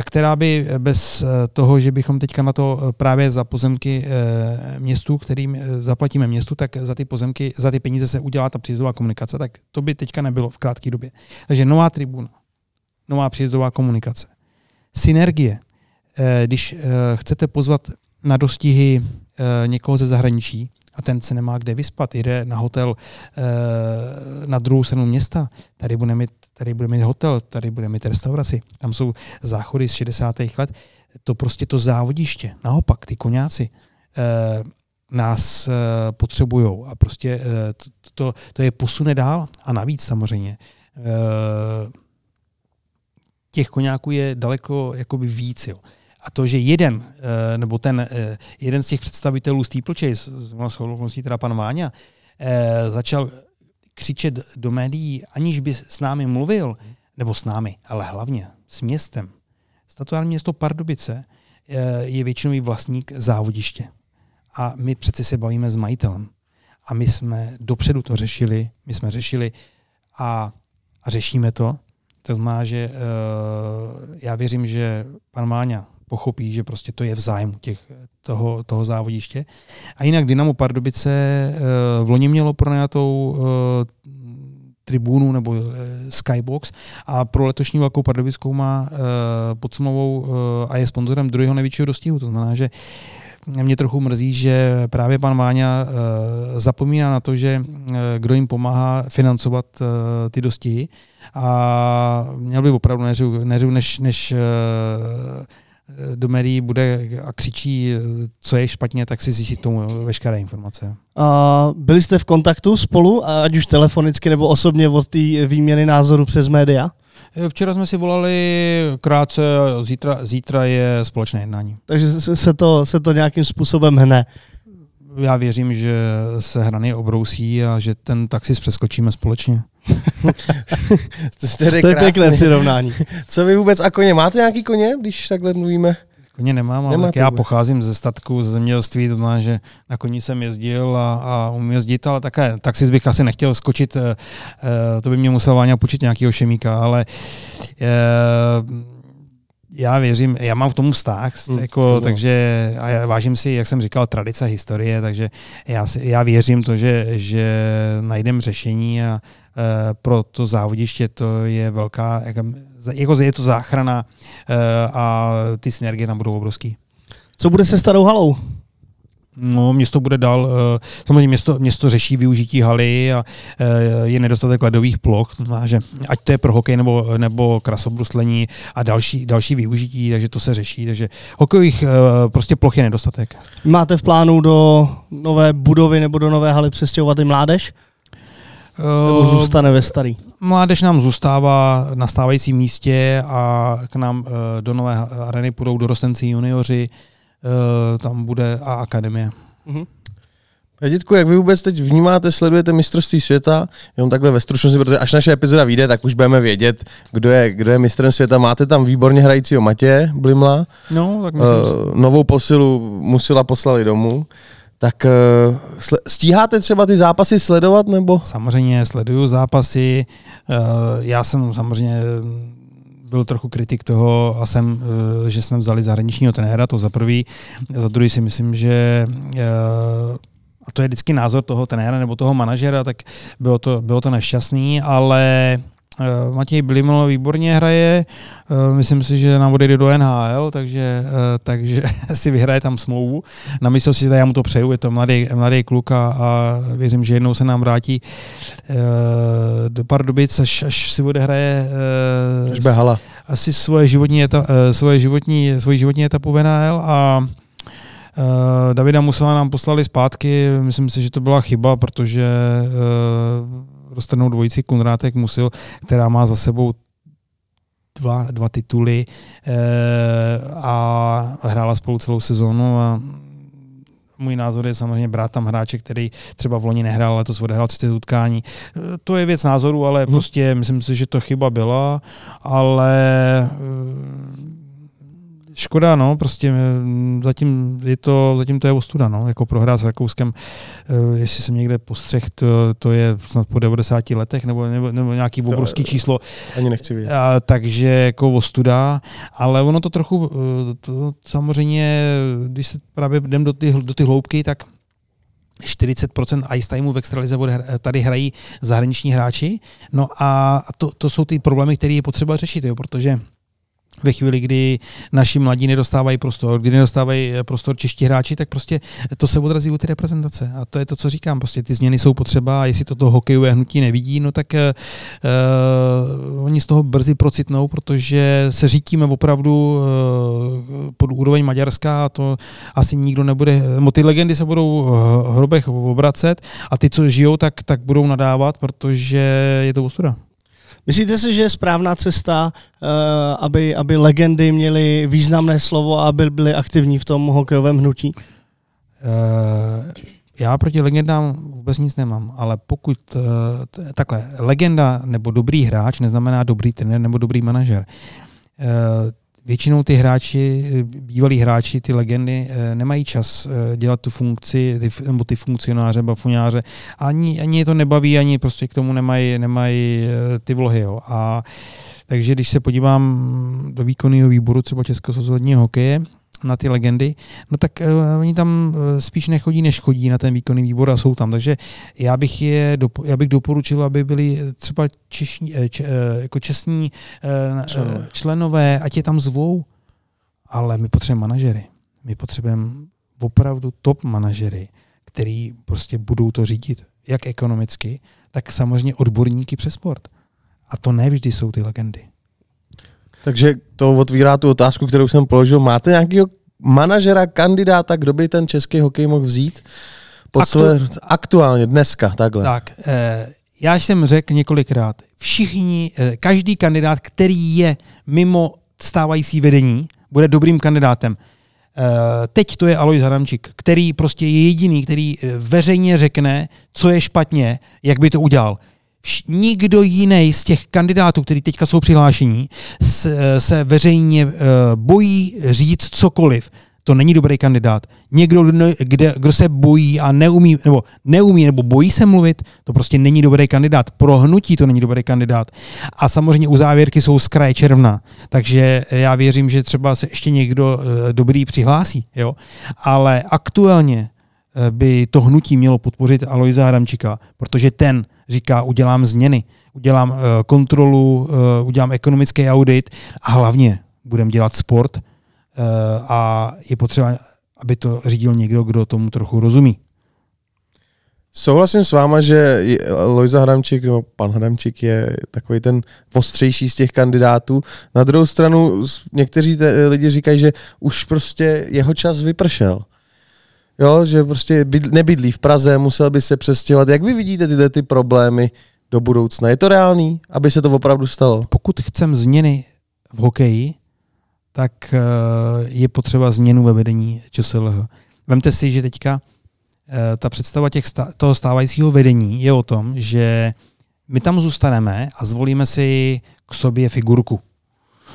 která by bez eh, toho, že bychom teďka na to eh, právě za pozemky městu, kterým zaplatíme městu, tak za ty pozemky, za ty peníze se udělá ta příjezdová komunikace, tak to by teďka nebylo v krátké době. Takže nová tribuna, nová příjezdová komunikace. Synergie. Když chcete pozvat na dostihy někoho ze zahraničí, a ten se nemá kde vyspat, jde na hotel na druhou stranu města, tady bude mít tady bude mít hotel, tady bude mít restauraci, tam jsou záchody z 60. let, to prostě to závodiště, naopak, ty koňáci eh, nás eh, potřebují a prostě eh, to, to, to je posune dál a navíc samozřejmě. Eh, těch koňáků je daleko jakoby víc. Jo. A to, že jeden, eh, nebo ten eh, jeden z těch představitelů Steeplechase, z teda pan Váňa, eh, začal křičet do médií, aniž by s námi mluvil, nebo s námi, ale hlavně s městem. Statutární město Pardubice je většinový vlastník závodiště. A my přece se bavíme s majitelem. A my jsme dopředu to řešili, my jsme řešili a, a řešíme to. To znamená, že uh, já věřím, že pan Máňa pochopí, že prostě to je v zájmu těch, toho, toho závodiště. A jinak Dynamo Pardubice uh, v loni mělo pronajatou uh, tribunu nebo uh, skybox a pro letošní Velkou Pardubickou má pod smlouvou a je sponzorem druhého největšího dostihu. To znamená, že mě trochu mrzí, že právě pan Váňa zapomíná na to, že kdo jim pomáhá financovat ty dostihy a měl by opravdu neřu, neřu než, než do médií bude a křičí, co je špatně, tak si zjistit tomu veškeré informace. A byli jste v kontaktu spolu, ať už telefonicky nebo osobně od té výměny názoru přes média? Včera jsme si volali krátce, zítra, zítra je společné jednání. Takže se to, se to nějakým způsobem hne. Já věřím, že se hrany obrousí a že ten taxis přeskočíme společně. to, to je pěkné přirovnání. Co vy vůbec a koně? Máte nějaký koně, když takhle mluvíme? Koně nemám, ale tak já pocházím ze statku, ze zemědělství, to znamená, že na koni jsem jezdil a, a umím jezdit, ale také taxis bych asi nechtěl skočit, e, to by mě musel Váňa počít nějakého šemíka, ale e, já věřím, já mám k tomu vztah, mm, jako, mm. takže a já vážím si, jak jsem říkal, tradice, historie, takže já, si, já věřím to, že, že najdeme řešení a e, pro to závodiště to je velká, jako, jako je to záchrana e, a ty synergie tam budou obrovský. Co bude se starou halou? No, město bude dál, eh, samozřejmě město, město řeší využití haly a eh, je nedostatek ledových ploch, to znamená, že ať to je pro hokej nebo, nebo krasobruslení a další, další využití, takže to se řeší, takže hokejových eh, prostě ploch je nedostatek. Máte v plánu do nové budovy nebo do nové haly přestěhovat i mládež? Nebo zůstane ve starý? Mládež nám zůstává na stávajícím místě a k nám do nové areny půjdou dorostenci junioři, tam bude a akademie. Mm-hmm. Dětku, jak vy vůbec teď vnímáte, sledujete mistrovství světa, jenom takhle ve stručnosti, protože až naše epizoda vyjde, tak už budeme vědět, kdo je, kdo je mistrem světa. Máte tam výborně hrajícího Matě Blimla, no, tak myslím, uh, novou posilu musila poslali domů. Tak uh, stíháte třeba ty zápasy sledovat, nebo? Samozřejmě sleduju zápasy. Uh, já jsem samozřejmě byl trochu kritik toho, a jsem, eh, že jsme vzali zahraničního trenéra, to za prvý. Za druhý si myslím, že eh, a to je vždycky názor toho trenéra nebo toho manažera, tak bylo to, bylo to nešťastný, ale Matěj Bliml výborně hraje, eh, myslím si, že nám odejde do NHL, takže, eh, takže si vyhraje tam smlouvu. Na si já mu to přeju, je to mladý, mladý kluk a, a věřím, že jednou se nám vrátí do Pardubic, až, až si odehraje až behala. asi svoje životní, eta, svoje životní, svoji životní etapu v NHL a Davida Musela nám poslali zpátky, myslím si, že to byla chyba, protože roztrhnou dvojici Kunrátek Musil, která má za sebou dva, dva tituly e, a hrála spolu celou sezónu a můj názor je samozřejmě brát tam hráče, který třeba v loni nehrál, ale to odehrál 30 utkání. Eh, to je věc názoru, ale hmm. prostě myslím si, že to chyba byla, ale škoda, no, prostě zatím, je to, zatím to je ostuda, no, jako prohrát s Rakouskem, eh, jestli jsem někde postřeh, to, to je snad po 90 letech, nebo, nebo, nebo nějaký obrovský číslo. Ani nechci vědět. A, takže jako ostuda, ale ono to trochu, eh, to, samozřejmě, když se právě jdem do ty, do ty hloubky, tak 40% ice timeu v extralize tady hrají zahraniční hráči. No a to, to jsou ty problémy, které je potřeba řešit, jo, protože ve chvíli, kdy naši mladí nedostávají prostor, kdy nedostávají eh, prostor čeští hráči, tak prostě to se odrazí u ty reprezentace. A to je to, co říkám. Prostě ty změny jsou potřeba a jestli toto hokejové hnutí nevidí, no tak uh, oni z toho brzy procitnou, protože se řítíme opravdu uh, pod úroveň Maďarska a to asi nikdo nebude, no ty legendy se budou v hrobech obracet a ty, co žijou, tak, tak budou nadávat, protože je to ostuda. Myslíte si, že je správná cesta, uh, aby, aby legendy měly významné slovo a aby byly aktivní v tom hokejovém hnutí? Uh, já proti legendám vůbec nic nemám, ale pokud uh, takhle, legenda nebo dobrý hráč neznamená dobrý trenér nebo dobrý manažer. Uh, většinou ty hráči, bývalí hráči, ty legendy, nemají čas dělat tu funkci, ty, nebo ty funkcionáře, bafuňáře. Ani, ani je to nebaví, ani prostě k tomu nemají, nemají ty vlohy. Jo. A takže když se podívám do výkonného výboru třeba Československého hokeje, na ty legendy, no tak uh, oni tam uh, spíš nechodí, než chodí na ten výkonný výbor a jsou tam. Takže já bych je já bych doporučil, aby byli třeba češní, č, jako čestní uh, členové. členové, ať je tam zvou, ale my potřebujeme manažery. My potřebujeme opravdu top manažery, který prostě budou to řídit, jak ekonomicky, tak samozřejmě odborníky přes sport. A to nevždy jsou ty legendy. Takže to otvírá tu otázku, kterou jsem položil. Máte nějakého manažera, kandidáta, kdo by ten český hokej mohl vzít? Pod Aktu... své, aktuálně, dneska, takhle. Tak, eh, já jsem řekl několikrát, všichni, eh, každý kandidát, který je mimo stávající vedení, bude dobrým kandidátem. Eh, teď to je Alois Haramčík, který prostě je jediný, který eh, veřejně řekne, co je špatně, jak by to udělal nikdo jiný z těch kandidátů, kteří teďka jsou přihlášení, se veřejně eh, bojí říct cokoliv. To není dobrý kandidát. Někdo, kde, kdo se bojí a neumí, nebo neumí, nebo bojí se mluvit, to prostě není dobrý kandidát. Pro hnutí to není dobrý kandidát. A samozřejmě u závěrky jsou z kraje června. Takže já věřím, že třeba se ještě někdo eh, dobrý přihlásí. Jo? Ale aktuálně by to hnutí mělo podpořit Alojza Hramčíka, protože ten říká, udělám změny, udělám uh, kontrolu, uh, udělám ekonomický audit a hlavně budem dělat sport a je potřeba, aby to řídil někdo, kdo tomu trochu rozumí. Souhlasím s váma, že Lojza Hramčík, nebo pan Hramčík je takový ten ostřejší z těch kandidátů. Na druhou stranu někteří te, lidi říkají, že už prostě jeho čas vypršel. Jo, že prostě nebydlí v Praze, musel by se přestěhovat. Jak vy vidíte tyhle ty problémy do budoucna? Je to reálný, aby se to opravdu stalo? Pokud chcem změny v hokeji, tak eh, je potřeba změnu ve vedení ČSLH. Vemte si, že teďka eh, ta představa těch toho stávajícího vedení je o tom, že my tam zůstaneme a zvolíme si k sobě figurku.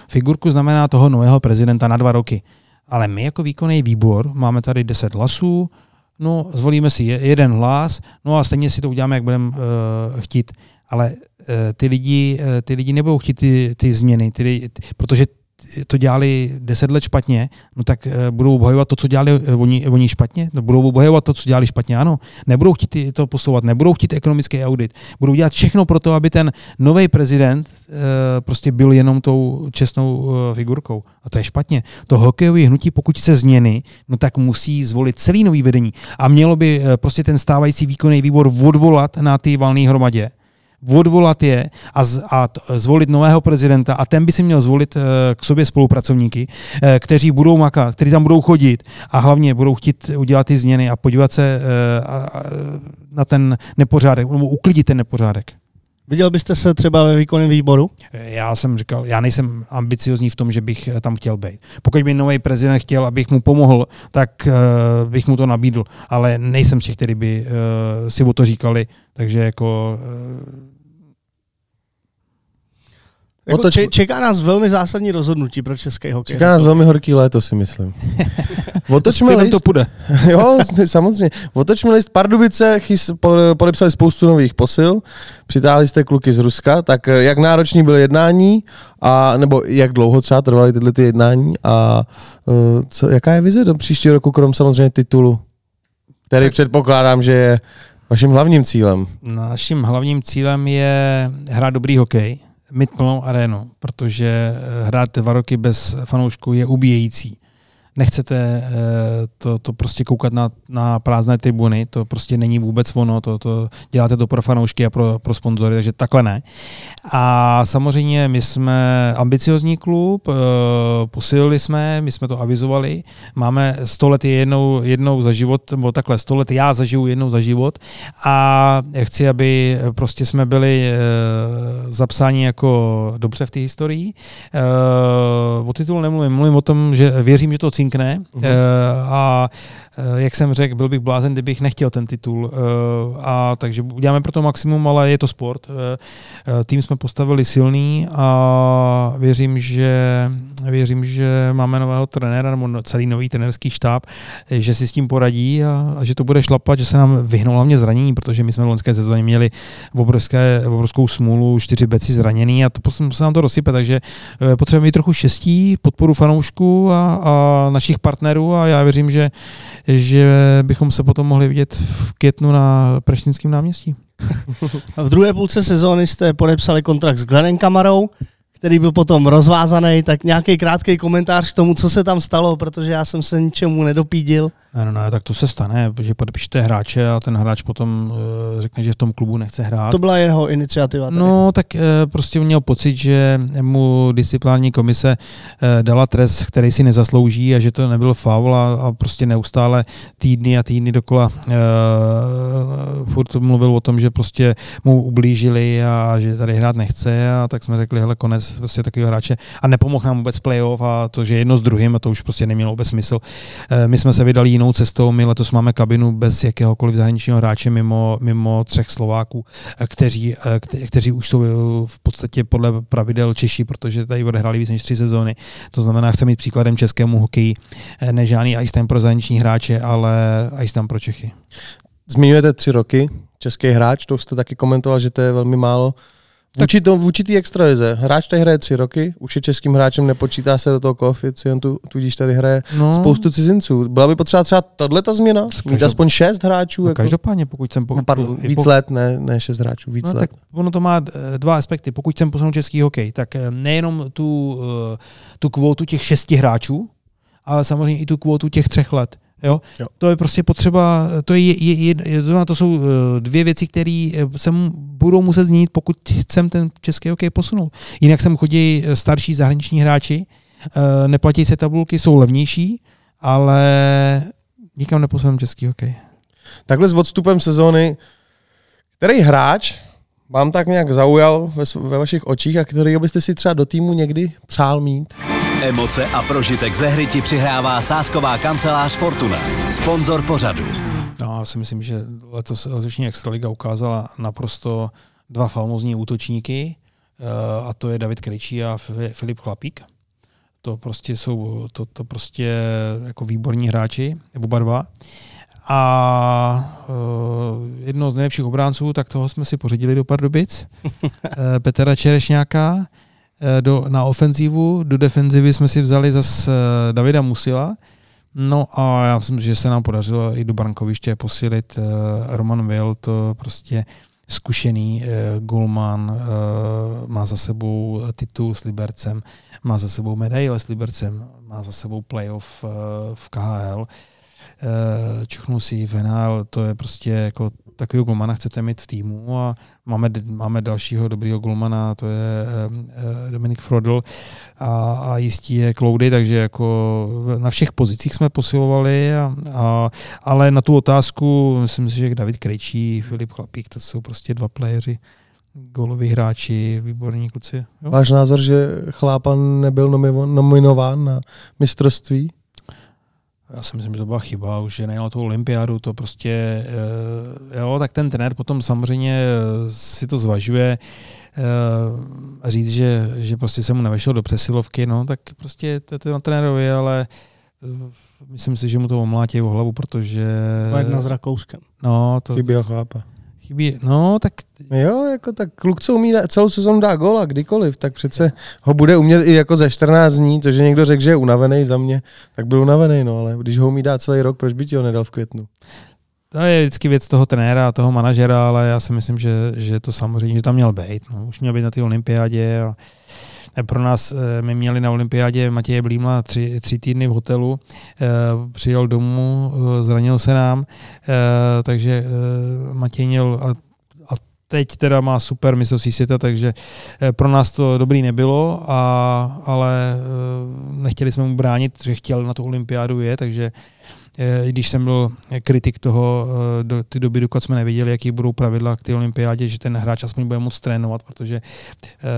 Figurku znamená toho nového prezidenta na dva roky. Ale my jako výkonný výbor máme tady 10 hlasů, no zvolíme si jeden hlas, no a stejně si to uděláme, jak budeme uh, chtít. Ale uh, ty, lidi, uh, ty lidi nebudou chtít ty, ty změny, ty, ty, protože to dělali deset let špatně, no tak eh, budou obhajovat to, co dělali eh, oni, oni špatně? No, budou obhajovat to, co dělali špatně, ano. Nebudou chtít to posouvat, nebudou chtít ekonomický audit. Budou dělat všechno pro to, aby ten nový prezident prostě byl jenom tou čestnou figurkou. A to je špatně. To hokejové hnutí, pokud se změny, no tak musí zvolit celý nový vedení. A mělo by prostě ten stávající výkonný výbor odvolat na ty valné hromadě odvolat je a, z, a zvolit nového prezidenta a ten by si měl zvolit uh, k sobě spolupracovníky, uh, kteří budou makat, kteří tam budou chodit a hlavně budou chtít udělat ty změny a podívat se a, a, na ten nepořádek, nebo uklidit ten nepořádek. Viděl byste se třeba ve výkonném výboru? Já jsem říkal, já nejsem ambiciozní v tom, že bych tam chtěl být. Pokud by nový prezident chtěl, abych mu pomohl, tak uh, bych mu to nabídl. Ale nejsem z těch, kteří by uh, si o to říkali, takže jako uh, jako Otoč... Čeká nás velmi zásadní rozhodnutí pro český hokej. Čeká nás velmi horký léto, si myslím. Otočme list. to půjde. jo, samozřejmě. Otočme list. Pardubice chys, podepsali spoustu nových posil. Přitáhli jste kluky z Ruska. Tak eh, jak náročný byl jednání, a, nebo jak dlouho třeba trvaly tyhle ty jednání a uh, co, jaká je vize do příštího roku, krom samozřejmě titulu, který tak. předpokládám, že je vaším hlavním cílem? Naším hlavním cílem je hrát dobrý hokej mít plnou arénu, protože eh, hrát dva roky bez fanoušků je ubíjející. Nechcete eh, to, to prostě koukat na, na prázdné tribuny, to prostě není vůbec ono, to, to děláte to pro fanoušky a pro, pro sponzory, takže takhle ne. A samozřejmě my jsme ambiciozní klub, eh, posílili jsme, my jsme to avizovali, máme 100 let jednou, jednou za život, nebo takhle 100 let já zažiju jednou za život a chci, aby prostě jsme byli zapsáni jako dobře v té historii. O titulu nemluvím, mluvím o tom, že věřím, že to cinkne uh-huh. a Eh, jak jsem řekl, byl bych blázen, kdybych nechtěl ten titul. Eh, a takže uděláme pro to maximum, ale je to sport. Eh, tým jsme postavili silný a věřím, že, věřím, že máme nového trenéra nebo celý nový trenerský štáb, že si s tím poradí a, a že to bude šlapat, že se nám vyhnou hlavně zranění, protože my jsme v loňské sezóně měli obrovské, obrovskou smůlu, čtyři beci zraněný a to se nám to rozsype, takže potřebujeme mít trochu štěstí, podporu fanoušků a, a našich partnerů a já věřím, že že bychom se potom mohli vidět v květnu na Praštinském náměstí. v druhé půlce sezóny jste podepsali kontrakt s Glennem Kamarou, který byl potom rozvázaný, tak nějaký krátký komentář k tomu, co se tam stalo, protože já jsem se ničemu nedopídil. Ne, no, ne, tak to se stane, že podepíšete hráče a ten hráč potom uh, řekne, že v tom klubu nechce hrát. To byla jeho iniciativa. Tady. No, tak uh, prostě měl pocit, že mu disciplinární komise uh, dala trest, který si nezaslouží a že to nebyl faul a, a prostě neustále týdny a týdny dokola uh, furt mluvil o tom, že prostě mu ublížili a že tady hrát nechce a tak jsme řekli, hele, konec prostě takového hráče a nepomohl nám vůbec playoff a to, že jedno s druhým, a to už prostě nemělo vůbec smysl. Uh, my jsme se vydali jinou cestou. My letos máme kabinu bez jakéhokoliv zahraničního hráče mimo, mimo třech Slováků, kteří, kte, kteří už jsou v podstatě podle pravidel Češi, protože tady odehráli víc než tři sezóny. To znamená, chce mít příkladem českému hokeji ne žádný ice pro zahraniční hráče, ale ice pro Čechy. Zmiňujete tři roky, český hráč, to jste taky komentoval, že to je velmi málo. Vůči, to, vůči té extralize. Hráč tady hraje tři roky, už je českým hráčem, nepočítá se do toho koeficientu, tudíž tady hraje no. spoustu cizinců. Byla by potřeba třeba tato změna? Mít Každop... aspoň šest hráčů? No, jako... Každopádně, pokud jsem... Pokud... No, pardon, víc pokud... let, ne, ne šest hráčů, víc no, let. Tak ono to má eh, dva aspekty. Pokud jsem posunul český hokej, tak eh, nejenom tu, eh, tu kvotu těch šesti hráčů, ale samozřejmě i tu kvotu těch třech let. Jo? Jo. To je prostě potřeba, to, je, je, je, to jsou eh, dvě věci, které eh, se budou muset změnit, pokud chcem ten český hokej posunout. Jinak sem chodí eh, starší zahraniční hráči, neplatí se tabulky, jsou levnější, ale nikam neposuneme český hokej. Takhle s odstupem sezóny, který hráč vám tak nějak zaujal ve, ve vašich očích a který byste si třeba do týmu někdy přál mít? Emoce a prožitek ze hry ti přihrává sásková kancelář Fortuna, sponzor pořadu. No, já si myslím, že letos letošní Extraliga ukázala naprosto dva famózní útočníky, eh, a to je David Krejčí a Filip Chlapík. To prostě jsou to, to prostě jako výborní hráči, oba dva. A uh, jedno z nejlepších obránců, tak toho jsme si pořídili do Pardubic, Petra Čerešňáka. Eh, do, na ofenzívu, do defenzivy jsme si vzali zase eh, Davida Musila, No a já myslím, že se nám podařilo i do brankoviště posílit uh, Roman Will, to prostě zkušený uh, Gulman, uh, má za sebou titul s Libercem, má za sebou medaile s Libercem, má za sebou playoff uh, v KHL. Uh, čuchnul si v NHL, to je prostě jako takového golmana chcete mít v týmu a máme, máme dalšího dobrýho golmana, to je eh, Dominik Frodl a, a jistý je Cloudy, takže jako na všech pozicích jsme posilovali, a, a, ale na tu otázku myslím si, že David Krejčí, Filip Chlapík, to jsou prostě dva playeři, goloví hráči, výborní kluci. Jo? Váš názor, že Chlápan nebyl nominován na mistrovství? Já si myslím, že to byla chyba, už že nejel tu olympiádu, to prostě, uh, jo, tak ten trenér potom samozřejmě eh, si to zvažuje uh, říct, že, že prostě se mu nevešel do přesilovky, no, tak prostě to je na trenérovi, ale myslím si, že mu to omlátí o hlavu, protože... Jedna s Rakouskem. No, to... Chyběl chlápa. Chybí, no, tak... Jo, jako tak kluk, co umí celou sezonu dá gola, kdykoliv, tak přece ho bude umět i jako ze 14 dní, to, že někdo řekl, že je unavený za mě, tak byl unavený, no, ale když ho umí dát celý rok, proč by ti ho nedal v květnu? To je vždycky věc toho trenéra a toho manažera, ale já si myslím, že, že to samozřejmě, že tam měl být. No. Už měl být na té olympiádě a pro nás, eh, my měli na olympiádě Matěje Blímla tři, tři týdny v hotelu, přijel domů, zranil se nám, takže Matěj měl a teď teda má super mistrovství světa, takže pro nás to dobrý nebylo, a, ale nechtěli jsme mu bránit, že chtěl na tu olympiádu je, takže Eh, když jsem byl kritik toho eh, do ty doby, dokud jsme nevěděli, jaký budou pravidla k té olympiádě, že ten hráč aspoň bude moc trénovat, protože eh,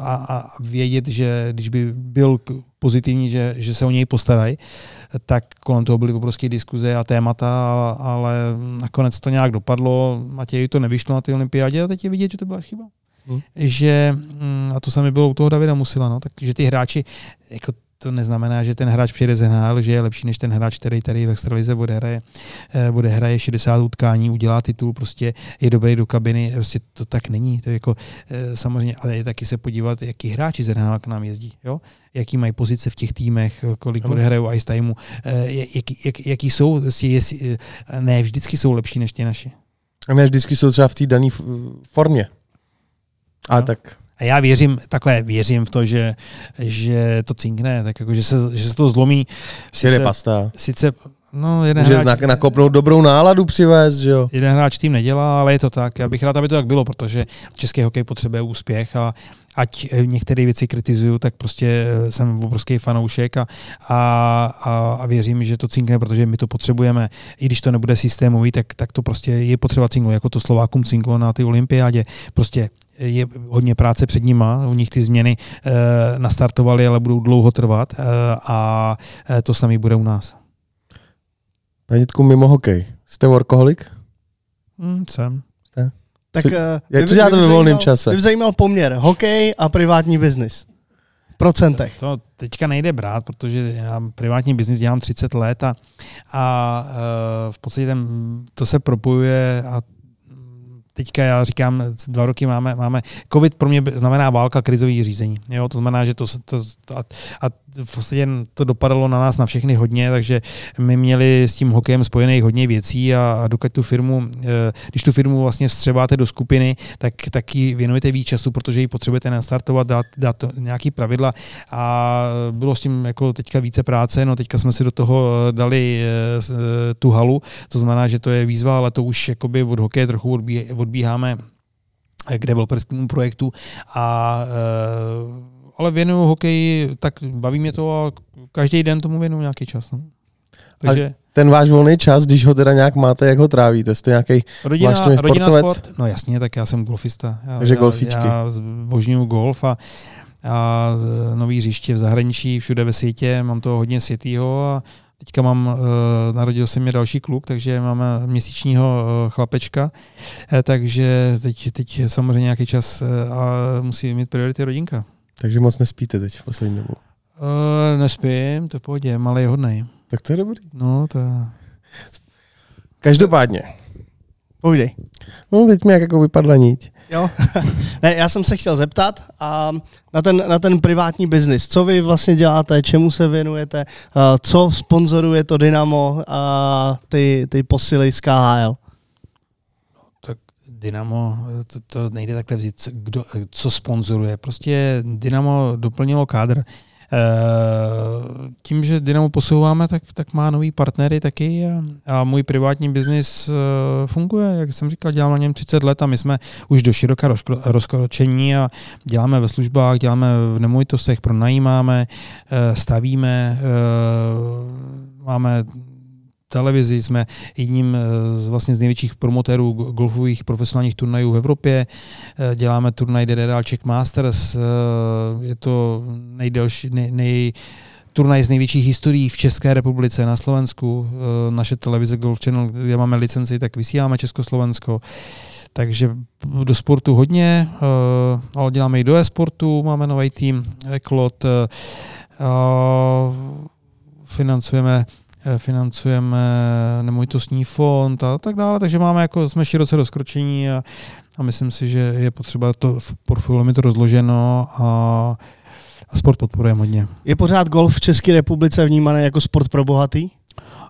a, a vědět, že když by byl pozitivní, že, že se o něj postarají, tak kolem toho byly obrovské diskuze a témata, ale nakonec to nějak dopadlo. Matěji to nevyšlo na té olympiádě a teď je vidět, že to byla chyba. Hmm. Že, mm, a to sami bylo u toho Davida Musila, no, takže ty hráči, jako to neznamená, že ten hráč přijede z NHL, že je lepší než ten hráč, který tady v extralize odehraje, eh, odehraje 60 utkání, udělá titul, prostě je dobrý do kabiny, prostě to tak není. To je jako, eh, samozřejmě, ale je taky se podívat, jaký hráči z NHL k nám jezdí, jo? jaký mají pozice v těch týmech, kolik odehrajou ice timeu, eh, jaký, jak, jaký jsou, prostě jestli, ne vždycky jsou lepší než ti naši. A ne vždycky jsou třeba v té dané formě. A no. tak a já věřím, takhle věřím v to, že, že to cinkne, tak jako, že se, že se to zlomí. Sice, pasta. Sice No, jeden Může hráč, nakopnout dobrou náladu přivést, že jo? Jeden hráč tým nedělá, ale je to tak. Já bych rád, aby to tak bylo, protože český hokej potřebuje úspěch a ať některé věci kritizuju, tak prostě jsem obrovský fanoušek a, a, a, věřím, že to cinkne, protože my to potřebujeme. I když to nebude systémový, tak, tak to prostě je potřeba cinknout, jako to Slovákům cinklo na ty olympiádě. Prostě je hodně práce před nima, u nich ty změny e, nastartovaly, ale budou dlouho trvat e, a e, to samý bude u nás. Panitku, mimo hokej, jste workoholik? Mm, jsem. Jste? Tak, co, uh, co děláte ve volném čase? Mě zajímal poměr hokej a privátní biznis. V procentech. To teďka nejde brát, protože já privátní biznis dělám 30 let a, a v podstatě ten, to se propojuje a teďka já říkám, dva roky máme, máme, covid pro mě znamená válka krizový řízení. Jo? To znamená, že to, to, to a, a v podstatě to dopadalo na nás na všechny hodně, takže my měli s tím hokejem spojených hodně věcí a, a dokud tu firmu, eh, když tu firmu vlastně vstřebáte do skupiny, tak, tak ji věnujete víc času, protože ji potřebujete nastartovat, dát, dát nějaký pravidla. A bylo s tím jako teďka více práce, no teďka jsme si do toho eh, dali eh, tu halu, to znamená, že to je výzva, ale to už jakoby od hokeje trochu odbí, odbíháme k developerskému projektu a ale věnuju hokeji, tak baví mě to a každý den tomu věnuju nějaký čas. No. Takže... A ten váš volný čas, když ho teda nějak máte, jak ho trávíte? Jste nějaký rodina, rodina sport? No jasně, tak já jsem golfista. Já, Takže golfičky. Já, já zbožňuju golf a, a nový hřiště v zahraničí, všude ve světě, mám toho hodně světýho a Teďka mám, uh, narodil se mi další kluk, takže máme měsíčního uh, chlapečka, takže teď, teď samozřejmě nějaký čas a musí mít priority rodinka. Takže moc nespíte teď v poslední dobu? Uh, nespím, to pohodě, malý je hodnej. Tak to je dobrý. No, to Každopádně. Povídej. No, teď mi jak jako vypadla niť. Jo. ne, já jsem se chtěl zeptat a na ten, na ten privátní biznis. Co vy vlastně děláte, čemu se věnujete, co sponzoruje to Dynamo a ty, ty posily z KHL? Dynamo, to, to nejde takhle vzít, kdo, co sponzoruje. Prostě Dynamo doplnilo kádr. E, tím, že Dynamo posouváme, tak, tak má nový partnery taky a, a můj privátní biznis e, funguje. Jak jsem říkal, dělám na něm 30 let a my jsme už do široka rozkročení a děláme ve službách, děláme v nemovitostech, pronajímáme, e, stavíme, máme televizi, jsme jedním eh, z, vlastně z největších promotérů golfových profesionálních turnajů v Evropě. Eh, děláme turnaj DDR Czech Masters, eh, je to nejdelší, nej, nej, turnaj z největších historií v České republice, na Slovensku. Naše televize Golf Channel, kde máme licenci, tak vysíláme Československo. Takže do sportu hodně, ale děláme i do e-sportu, máme nový tým, Eklot, financujeme financujeme nemovitostní fond a tak dále, takže máme jako, jsme široce rozkročení a, a myslím si, že je potřeba to v portfoliu mít rozloženo a, a sport podporujeme hodně. Je pořád golf v České republice vnímaný jako sport pro bohatý?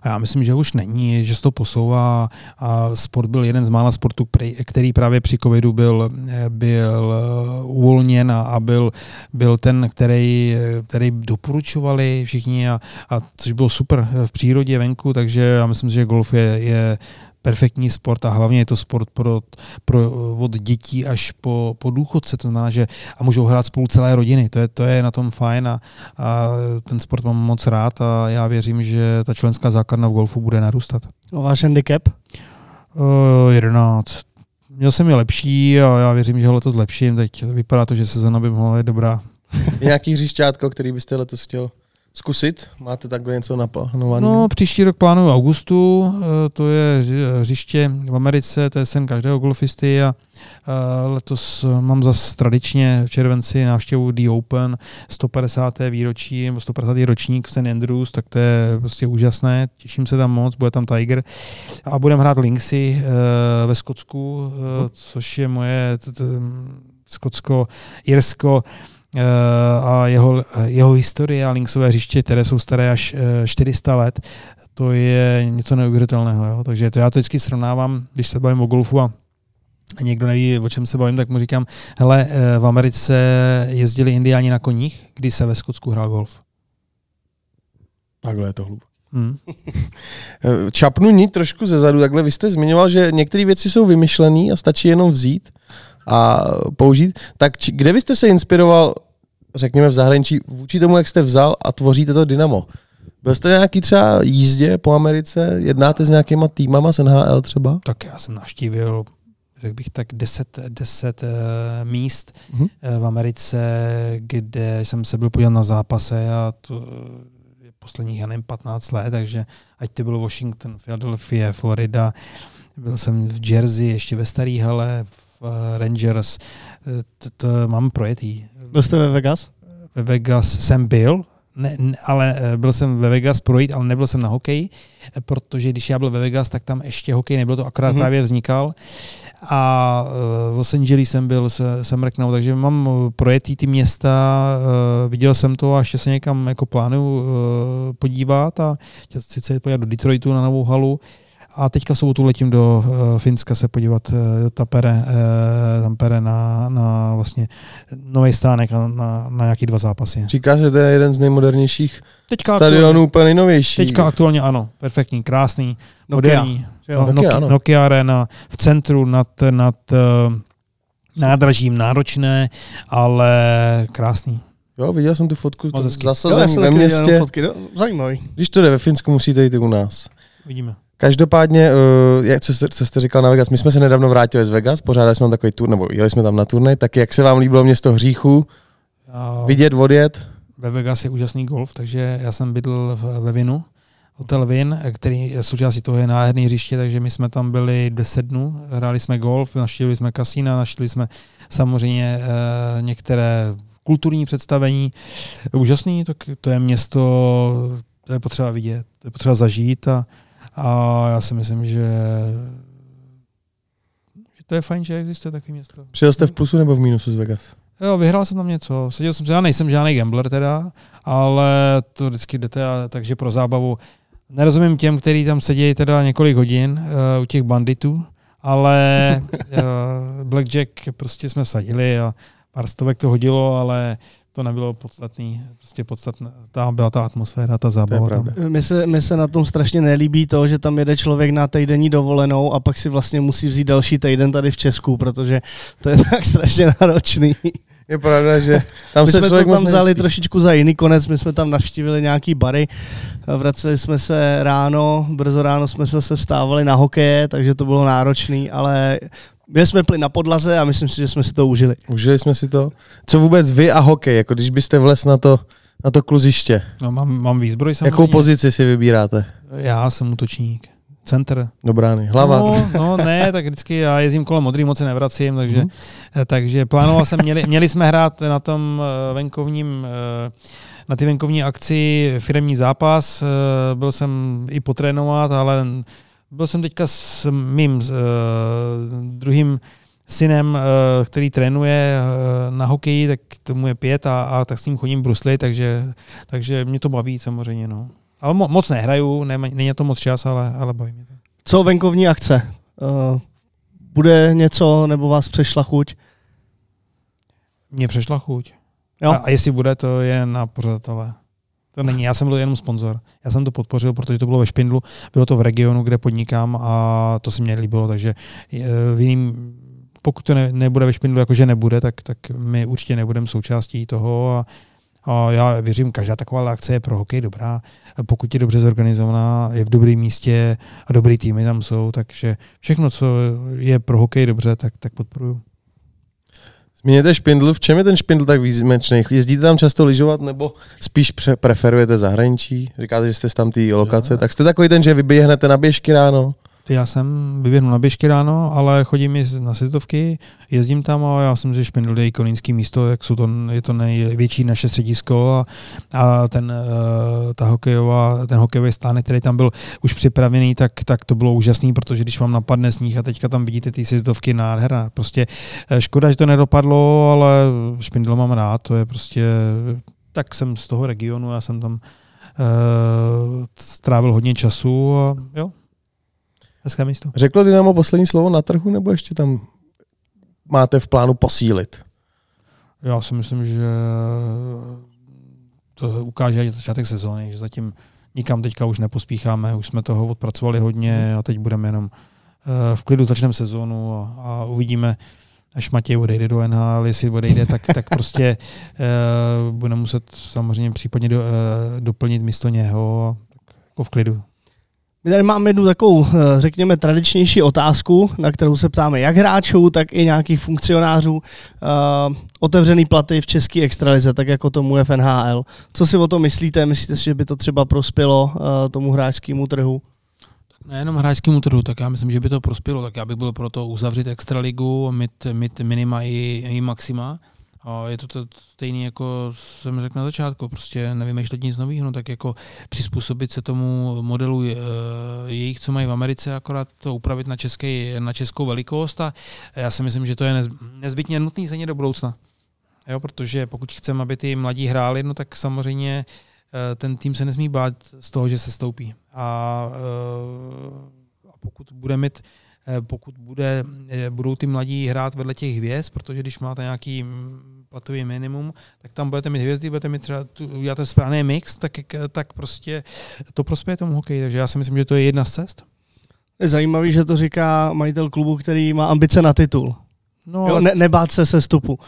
A já myslím, že už není, že se to posouvá. A sport byl jeden z mála sportů, který právě při covidu byl, byl uvolněn a byl, byl ten, který, který doporučovali všichni a, a což bylo super v přírodě venku, takže já myslím, že golf je, je perfektní sport a hlavně je to sport pro, pro, od dětí až po, po důchodce, to znamená, že a můžou hrát spolu celé rodiny, to je, to je na tom fajn a, a ten sport mám moc rád a já věřím, že ta členská základna v golfu bude narůstat. A váš handicap? Uh, 11. Měl jsem je lepší a já věřím, že ho letos zlepším. Teď vypadá to, že sezona by mohla být dobrá. Nějaký hřišťátko, který byste letos chtěl zkusit? Máte takhle něco naplánované? No, příští rok plánuju augustu, eh, to je hřiště v Americe, to je sen každého golfisty a eh, letos mám zase tradičně v červenci návštěvu The Open, 150. výročí, 150. ročník v St. Andrews, tak to je prostě úžasné, těším se tam moc, bude tam Tiger a budeme hrát Linksy eh, ve Skotsku, což je moje Skotsko, Jirsko, Eh, a jeho, jeho historie a linksové hřiště, které jsou staré až 400 eh, let, to je něco neuvěřitelného. Jo? Takže to já to vždycky srovnávám, když se bavím o golfu a někdo neví, o čem se bavím, tak mu říkám, hele, eh, v Americe jezdili indiáni na koních, kdy se ve Skotsku hrál golf. Takhle je to hluboké. Hmm. Čapnu ní trošku ze zadu, takhle vy jste zmiňoval, že některé věci jsou vymyšlené a stačí jenom vzít a použít. Tak či, kde byste se inspiroval, řekněme v zahraničí, vůči tomu, jak jste vzal a tvoříte to Dynamo? Byl jste nějaký třeba jízdě po Americe? Jednáte s nějakýma týmama z NHL třeba? Tak já jsem navštívil řekl bych tak 10, 10 uh, míst uh-huh. v Americe, kde jsem se byl podívat na zápase a to je posledních, já nevím, 15 let, takže ať to bylo Washington, Philadelphia, Florida, byl jsem v Jersey, ještě ve Starý hale, v Eh, Rangers, eh, to, mám projetý. Byl jste ve Vegas? Ve Vegas jsem byl, ne, ne, ale eh, byl jsem ve Vegas projít, ale nebyl jsem na hokej, protože když já byl ve Vegas, tak tam ještě hokej nebyl, to akorát mm-hmm. právě vznikal. A v Los Angeles jsem byl, jsem mrknul, takže mám projetý ty města, viděl jsem to a ještě se někam jako plánuju podívat a chci podívat do Detroitu na novou halu. A teďka v sobotu letím do uh, Finska se podívat uh, do Tapere, uh, Tampere na, na vlastně nový stánek na, na, na nějaký dva zápasy. Říká, že to je jeden z nejmodernějších teďka stadionů, úplně nejnovější. Teďka aktuálně ano, perfektní, krásný, Nokia. moderní. No, Nokia, Nokia, Nokia Arena v centru nad, nad uh, nádražím náročné, ale krásný. Jo, viděl jsem tu fotku, zasazen ve městě. Fotky, no, zajímavý. Když to jde ve Finsku, musíte jít i u nás. Vidíme. Každopádně, uh, jak, co, jste, co jste říkal na Vegas, my jsme se nedávno vrátili z Vegas, pořádali jsme tam takový tur, nebo jeli jsme tam na turnaj, tak jak se vám líbilo město hříchu, vidět, odjet? Ve Vegas je úžasný golf, takže já jsem bydl ve Vinu, hotel Vin, který součástí toho je nádherný hřiště, takže my jsme tam byli 10 dnů, hráli jsme golf, naštívili jsme kasína, naštívili jsme samozřejmě uh, některé kulturní představení. Úžasný, tak to je město, to je potřeba vidět, to je potřeba zažít a a já si myslím, že, že to je fajn, že existuje takový město. Přijel jste v plusu nebo v mínusu z Vegas? Jo, vyhrál jsem tam něco. Seděl jsem, já nejsem žádný gambler teda, ale to vždycky jdete, a, takže pro zábavu. Nerozumím těm, kteří tam sedí teda několik hodin uh, u těch banditů, ale uh, Blackjack prostě jsme vsadili a pár stovek to hodilo, ale to nebylo podstatný. Prostě podstatná ta byla ta atmosféra, ta zábava. Tam. Mně se, mi se na tom strašně nelíbí to, že tam jede člověk na týdenní dovolenou a pak si vlastně musí vzít další týden tady v Česku, protože to je tak strašně náročný. Je pravda, že tam my se jsme to tam vzali nespí. trošičku za jiný konec, my jsme tam navštívili nějaký bary, vraceli jsme se ráno, brzo ráno jsme se vstávali na hokeje, takže to bylo náročný, ale my jsme pli na podlaze a myslím si, že jsme si to užili. Užili jsme si to. Co vůbec vy a hokej, jako když byste vles na to, na to kluziště? No mám, mám výzbroj samozřejmě. Jakou pozici si vybíráte? Já jsem útočník. Center. Do brány. Hlava. No, no, ne, tak vždycky já jezdím kolem modrý, moc se nevracím, takže, mm-hmm. takže plánoval jsem, měli, měli jsme hrát na tom eh, venkovním eh, na ty venkovní akci firmní zápas, byl jsem i potrénovat, ale byl jsem teďka s mým uh, druhým synem, uh, který trénuje uh, na hokeji, tak tomu je pět a, a tak s ním chodím brusli, takže, takže mě to baví samozřejmě. No. Ale mo- moc nehraju, nema, není to moc čas, ale, ale baví mě to. Co venkovní akce? Uh, bude něco, nebo vás přešla chuť? Mně přešla chuť. Jo? A, a jestli bude, to je na pořadatele. To není, já jsem byl jenom sponzor. Já jsem to podpořil, protože to bylo ve Špindlu, bylo to v regionu, kde podnikám a to se mně líbilo, takže eh, v jiným, pokud to ne, nebude ve Špindlu, jakože nebude, tak, tak my určitě nebudeme součástí toho a, a já věřím, každá taková akce je pro hokej dobrá, pokud je dobře zorganizovaná, je v dobrém místě a dobrý týmy tam jsou, takže všechno, co je pro hokej dobře, tak, tak podporuju. Zmíněte špindl, v čem je ten špindl tak výjimečný? Jezdíte tam často lyžovat nebo spíš pře- preferujete zahraničí? Říkáte, že jste tam té lokace, Jo. tak jste takový ten, že vyběhnete na běžky ráno? Já jsem vyběhnu na běžky ráno, ale chodím i na sjezdovky, jezdím tam a já jsem si Špindl je ikonický místo, jak jsou to, je to největší naše středisko a, a ten, eh, ta hokejová, ten hokejový stánek, který tam byl už připravený, tak, tak to bylo úžasný, protože když vám napadne sníh a teďka tam vidíte ty sjezdovky nádherná. Prostě eh, škoda, že to nedopadlo, ale Špindl mám rád, to je prostě, tak jsem z toho regionu, já jsem tam uh, strávil hodně času a jo, hezké místo. Řeklo Dynamo poslední slovo na trhu nebo ještě tam máte v plánu posílit? Já si myslím, že to ukáže i začátek sezóny, že zatím nikam teďka už nepospícháme, už jsme toho odpracovali hodně a teď budeme jenom eh, v klidu začneme sezónu a, a uvidíme, až Matěj odejde do NHL, jestli odejde, tak, tak prostě uh, budeme muset samozřejmě případně do, uh, doplnit místo něho tak jako v klidu. My tady máme jednu takovou, eh, řekněme, tradičnější otázku, na kterou se ptáme jak hráčů, tak i nějakých funkcionářů. Uh, otevřený platy v české extralize, tak jako tomu je v NHL. Co si o tom myslíte? Myslíte si, že by to třeba prospělo uh, tomu hráčskému trhu? Nejenom hráčskému trhu, tak já myslím, že by to prospělo. Tak já bych byl pro to uzavřít extraligu, mít, mít minima i, i maxima. A je to, to stejný, jako jsem řekl na začátku, prostě nevymýšlet nic nového, no tak jako přizpůsobit se tomu modelu e, jejich, co mají v Americe, akorát to upravit na, český, na českou velikost a já si myslím, že to je nez, nezbytně nutný stejně do budoucna. Jo, protože pokud chceme, aby ty mladí hráli, no tak samozřejmě e, ten tým se nesmí bát z toho, že se stoupí. A, e, a pokud bude mít pokud bude, budou ty mladí hrát vedle těch hvězd, protože když máte nějaký platový minimum, tak tam budete mít hvězdy, budete mít třeba, tu, uděláte správný mix, tak, tak prostě to prospěje tomu hokeji. Takže já si myslím, že to je jedna z cest. Je zajímavý, že to říká majitel klubu, který má ambice na titul. No, jo, ne, nebát se sestupu.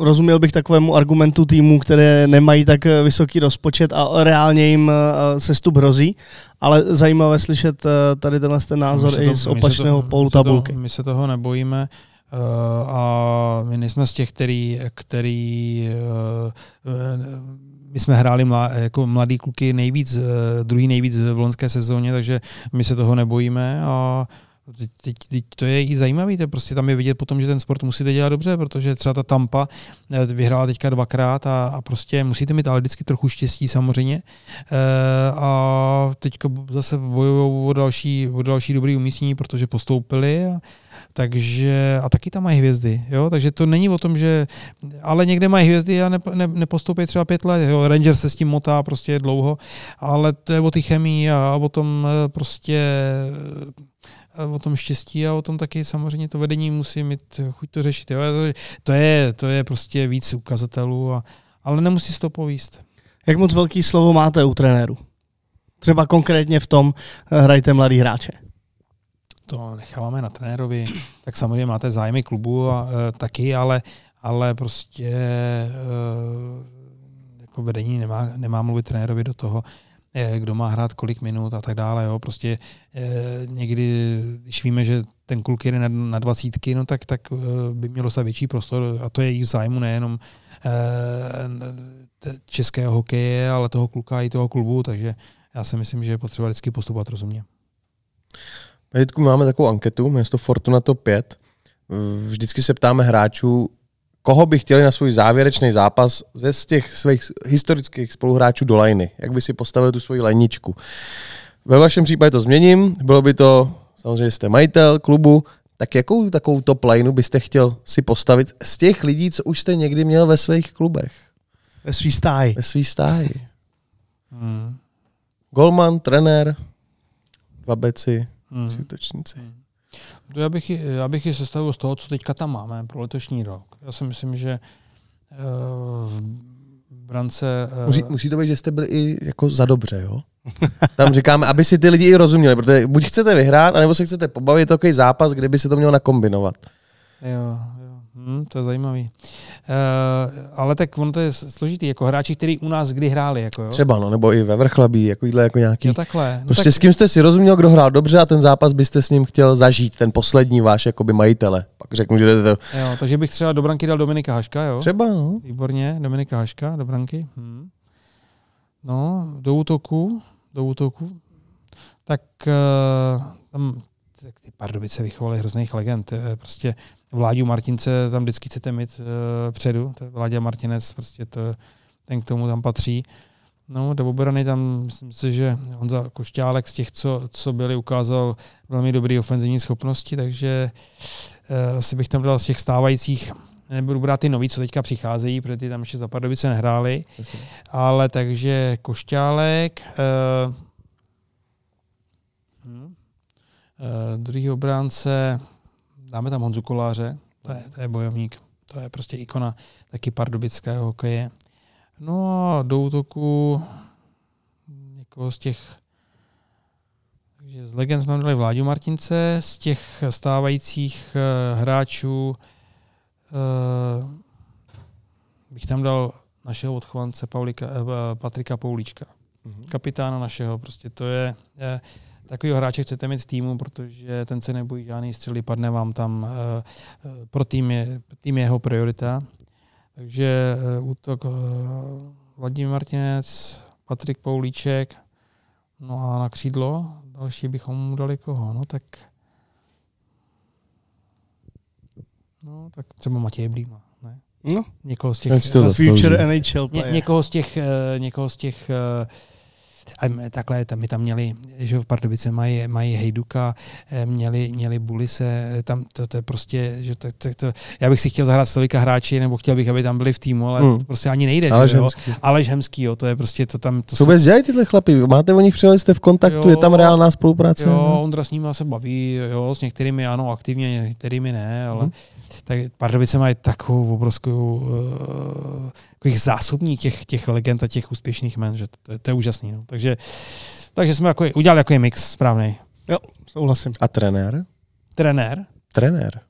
Rozuměl bych takovému argumentu týmu, které nemají tak vysoký rozpočet a reálně jim sestup hrozí, ale zajímavé slyšet tady tenhle ten názor to, i z opačného polu tabulky. My se toho nebojíme a my nejsme z těch, který, který my jsme hráli mlá, jako mladý kluky nejvíc, druhý nejvíc v loňské sezóně, takže my se toho nebojíme a Teď, teď, teď to je i zajímavé, to prostě tam je vidět potom, že ten sport musíte dělat dobře, protože třeba ta Tampa vyhrála teďka dvakrát a, a prostě musíte mít ale vždycky trochu štěstí samozřejmě. E, a teďka zase bojují o další, o další dobrý umístění, protože postoupili. A, takže, a taky tam mají hvězdy, jo? takže to není o tom, že, ale někde mají hvězdy a ne, ne, nepostoupí třeba pět let, jo? Ranger se s tím motá prostě dlouho, ale to je o ty chemii a o tom prostě o tom štěstí a o tom taky samozřejmě to vedení musí mít chuť to řešit. Jo? To, je, to je prostě víc ukazatelů, a, ale nemusí se to povíst. Jak moc velký slovo máte u trenéru? Třeba konkrétně v tom hrajte mladý hráče. To necháváme na trenérovi. Tak samozřejmě máte zájmy klubu a e, taky, ale, ale prostě e, jako vedení nemá, nemá mluvit trenérovi do toho, kdo má hrát kolik minut a tak dále. Jo. Prostě eh, někdy, když víme, že ten kluk jede na, dvacítky, no tak, tak eh, by mělo dostat větší prostor a to je i v zájmu nejenom eh, českého hokeje, ale toho kluka i toho klubu, takže já si myslím, že je potřeba vždycky postupovat rozumně. Vždycky máme takovou anketu, město Fortuna Top 5. Vždycky se ptáme hráčů, koho by chtěli na svůj závěrečný zápas ze z těch svých historických spoluhráčů do lajny. Jak by si postavili tu svoji lajničku. Ve vašem případě to změním, bylo by to, samozřejmě jste majitel klubu, tak jakou takovou top lineu byste chtěl si postavit z těch lidí, co už jste někdy měl ve svých klubech? Ve svý stáji. Ve svý stáji. Hmm. Golman, trenér, dva beci, Hmm. tři útočníci. To Já bych, já bych ji sestavil z toho, co teďka tam máme pro letošní rok. Já si myslím, že eh, v brance... eh, Musí, musí to být, že jste byli i jako za dobře, jo? Tam říkáme, aby si ty lidi i rozuměli, protože buď chcete vyhrát, anebo se chcete pobavit, takový zápas, kde by se to mělo nakombinovat. Jo, jo. Hm, to je zajímavý. Uh, ale tak ono to je složitý, jako hráči, kteří u nás kdy hráli, jako jo? Třeba, no, nebo i ve vrchlabí, jako, jídle, jako nějaký. Jo, takhle. No Prostě tak, s kým jste si rozuměl, kdo hrál dobře a ten zápas byste s ním chtěl zažít, ten poslední váš jakoby majitele. Pak řeknu, že jdete to. jo, takže bych třeba do branky dal Dominika Haška, jo? Třeba, no. Výborně, Dominika Haška do branky. Hm. No, do útoku, do útoku. Tak uh, tam tak ty Pardubice vychovaly hrozných legend. Eh, Prostě Vláďu Martince tam vždycky chcete mít uh, předu. To je Vláďa Martinec, prostě to, ten k tomu tam patří. No, do obrany tam myslím si, že Honza Košťálek z těch, co, co byli, ukázal velmi dobré ofenzivní schopnosti, takže uh, asi bych tam dal z těch stávajících nebudu brát ty nový, co teďka přicházejí, protože ty tam ještě za Pardubice nehráli, ale takže Košťálek, uh, uh, druhý obránce, dáme tam Honzu Koláře, to je, to je bojovník, to je prostě ikona taky pardubického hokeje. No a do útoku někoho z těch takže z legend jsme dali Vláďu Martince, z těch stávajících uh, hráčů uh, bych tam dal našeho odchovance Paulika, uh, Patrika Poulíčka, kapitána našeho. Prostě to je, je takovýho hráče chcete mít v týmu, protože ten se nebojí žádný střely, padne vám tam. Uh, uh, pro tým je, tým je jeho priorita. Takže uh, útok uh, Vladimír Martinec, Patrik Poulíček, no a na křídlo další bychom mu dali koho, no tak no tak třeba Matěj Blíma, ne? No, Někoho z těch, to future NHL ně, player. někoho z těch, eh, někoho z těch eh, a takhle, tam, my tam měli, že v Pardubice mají, mají Hejduka, eh, měli, měli Bulise, eh, tam to, to, je prostě, že to, to, to, já bych si chtěl zahrát s tolika hráči, nebo chtěl bych, aby tam byli v týmu, ale Hmm. to prostě ani nejde. Ale že jo? ženský. Aleš Hemský, jo, to je prostě, to tam, to Co vůbec dělají tyhle chlapy? Máte o nich přijeli, jste v kontaktu, Jo. je tam reálná spolupráce? Jo? Ondra s nimi se baví, jo, s některými ano, aktivně, některými ne, ale Mhm. Tak Pardubice mají takovou obrovskou uh, takových zásobní těch, těch legend a těch úspěšných men, že to, to je úžasný. No. Takže, takže jsme jako, udělali jako mix správný. Jo, souhlasím. A trenér? Trenér. Trenér.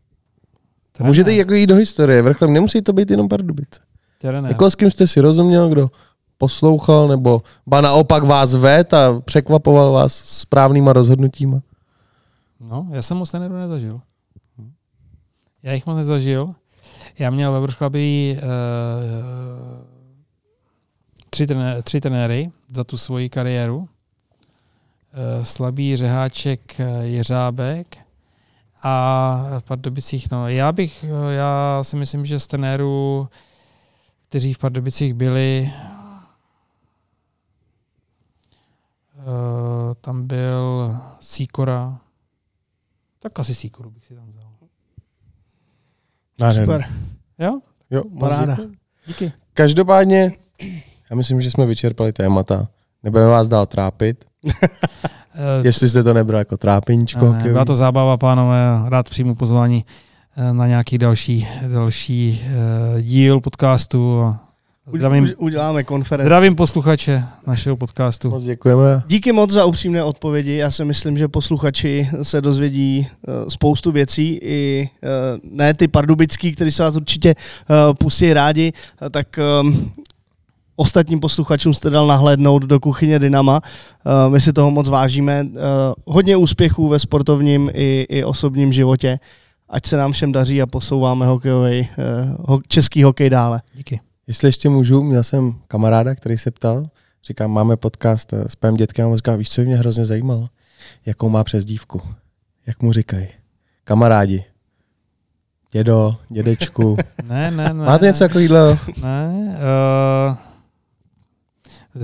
trenér. Můžete jít jako jít do historie, vrchlem nemusí to být jenom Pardubice. Trenér. Jako s kým jste si rozuměl, kdo poslouchal, nebo ba naopak vás ved a překvapoval vás správnýma rozhodnutíma? No, já jsem moc trenérů nezažil. Já jich moc nezažil. Já měl ve Vrchlabí uh, tři, trené, tři trenéry za tu svoji kariéru. Uh, Slabý Řeháček eh, Jeřábek a v Pardubicích, no, já bych, já si myslím, že z trenérů, kteří v Pardubicích byli, uh, tam byl Sikora, tak asi Sikoru bych si tam vzal. Super. Jo? Jo, Paráda. Díky. Každopádně, já myslím, že jsme vyčerpali témata. Nebudeme vás dál trápit. Jestli jste to nebral jako trápiníčko. ne, byla to zábava, pánové. Rád přijmu pozvání eh, na nějaký další, další uh, díl podcastu. A Zdravím, Uděláme konferenci. zdravím posluchače našeho podcastu. Moc děkujeme. Díky moc za upřímné odpovědi. Já si myslím, že posluchači se dozvědí eh, spoustu věcí, i eh, ne ty pardubický, kteří se vás určitě eh, pustí rádi, tak ehm, ostatním posluchačům jste dal nahlédnout do kuchyně Dynama. My si toho moc vážíme. Hodně úspěchů ve sportovním i, i osobním životě. Ať se nám všem daří a posouváme hokejový, ho, český hokej dále. Díky. Jestli ještě můžu, měl jsem kamaráda, který se ptal, říkám, máme podcast eh, s panem dětkem a on říká, víš, co by mě hrozně zajímalo? Jakou má přezdívku? Jak mu říkají? Kamarádi. Dědo, dědečku. Ne, ne, ne. Máte něco takového? Ne. Uh,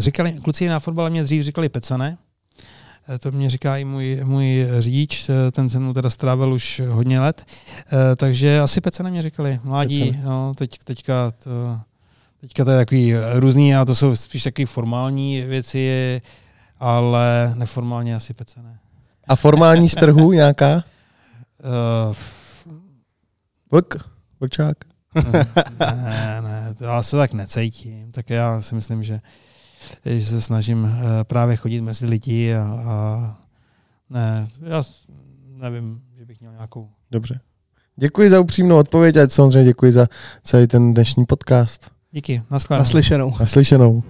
říkali, kluci na fotbale mě dřív říkali pecane. Eh, To mě říká i můj, můj řidič, ten se mnou teda strávil už hodně let. Takže asi pecane mě říkali. Mládí, no, teď, teďka, to, teďka to je takový různý a to jsou spíš takové formální věci. ale neformálně asi pece ne. A formální z trhu nějaká? Uh, Vlk? Vlčák? ne, ne, to já se tak necítím. Tak já si myslím, že, že se snažím uh, právě chodit mezi lidi a, a ne, já nevím, že bych měl nějakou Dobře. Děkuji za upřímnou odpověď a samozřejmě děkuji za celý ten dnešní podcast. Díky, naschledanou. Naslyšenou. Naslyšenou.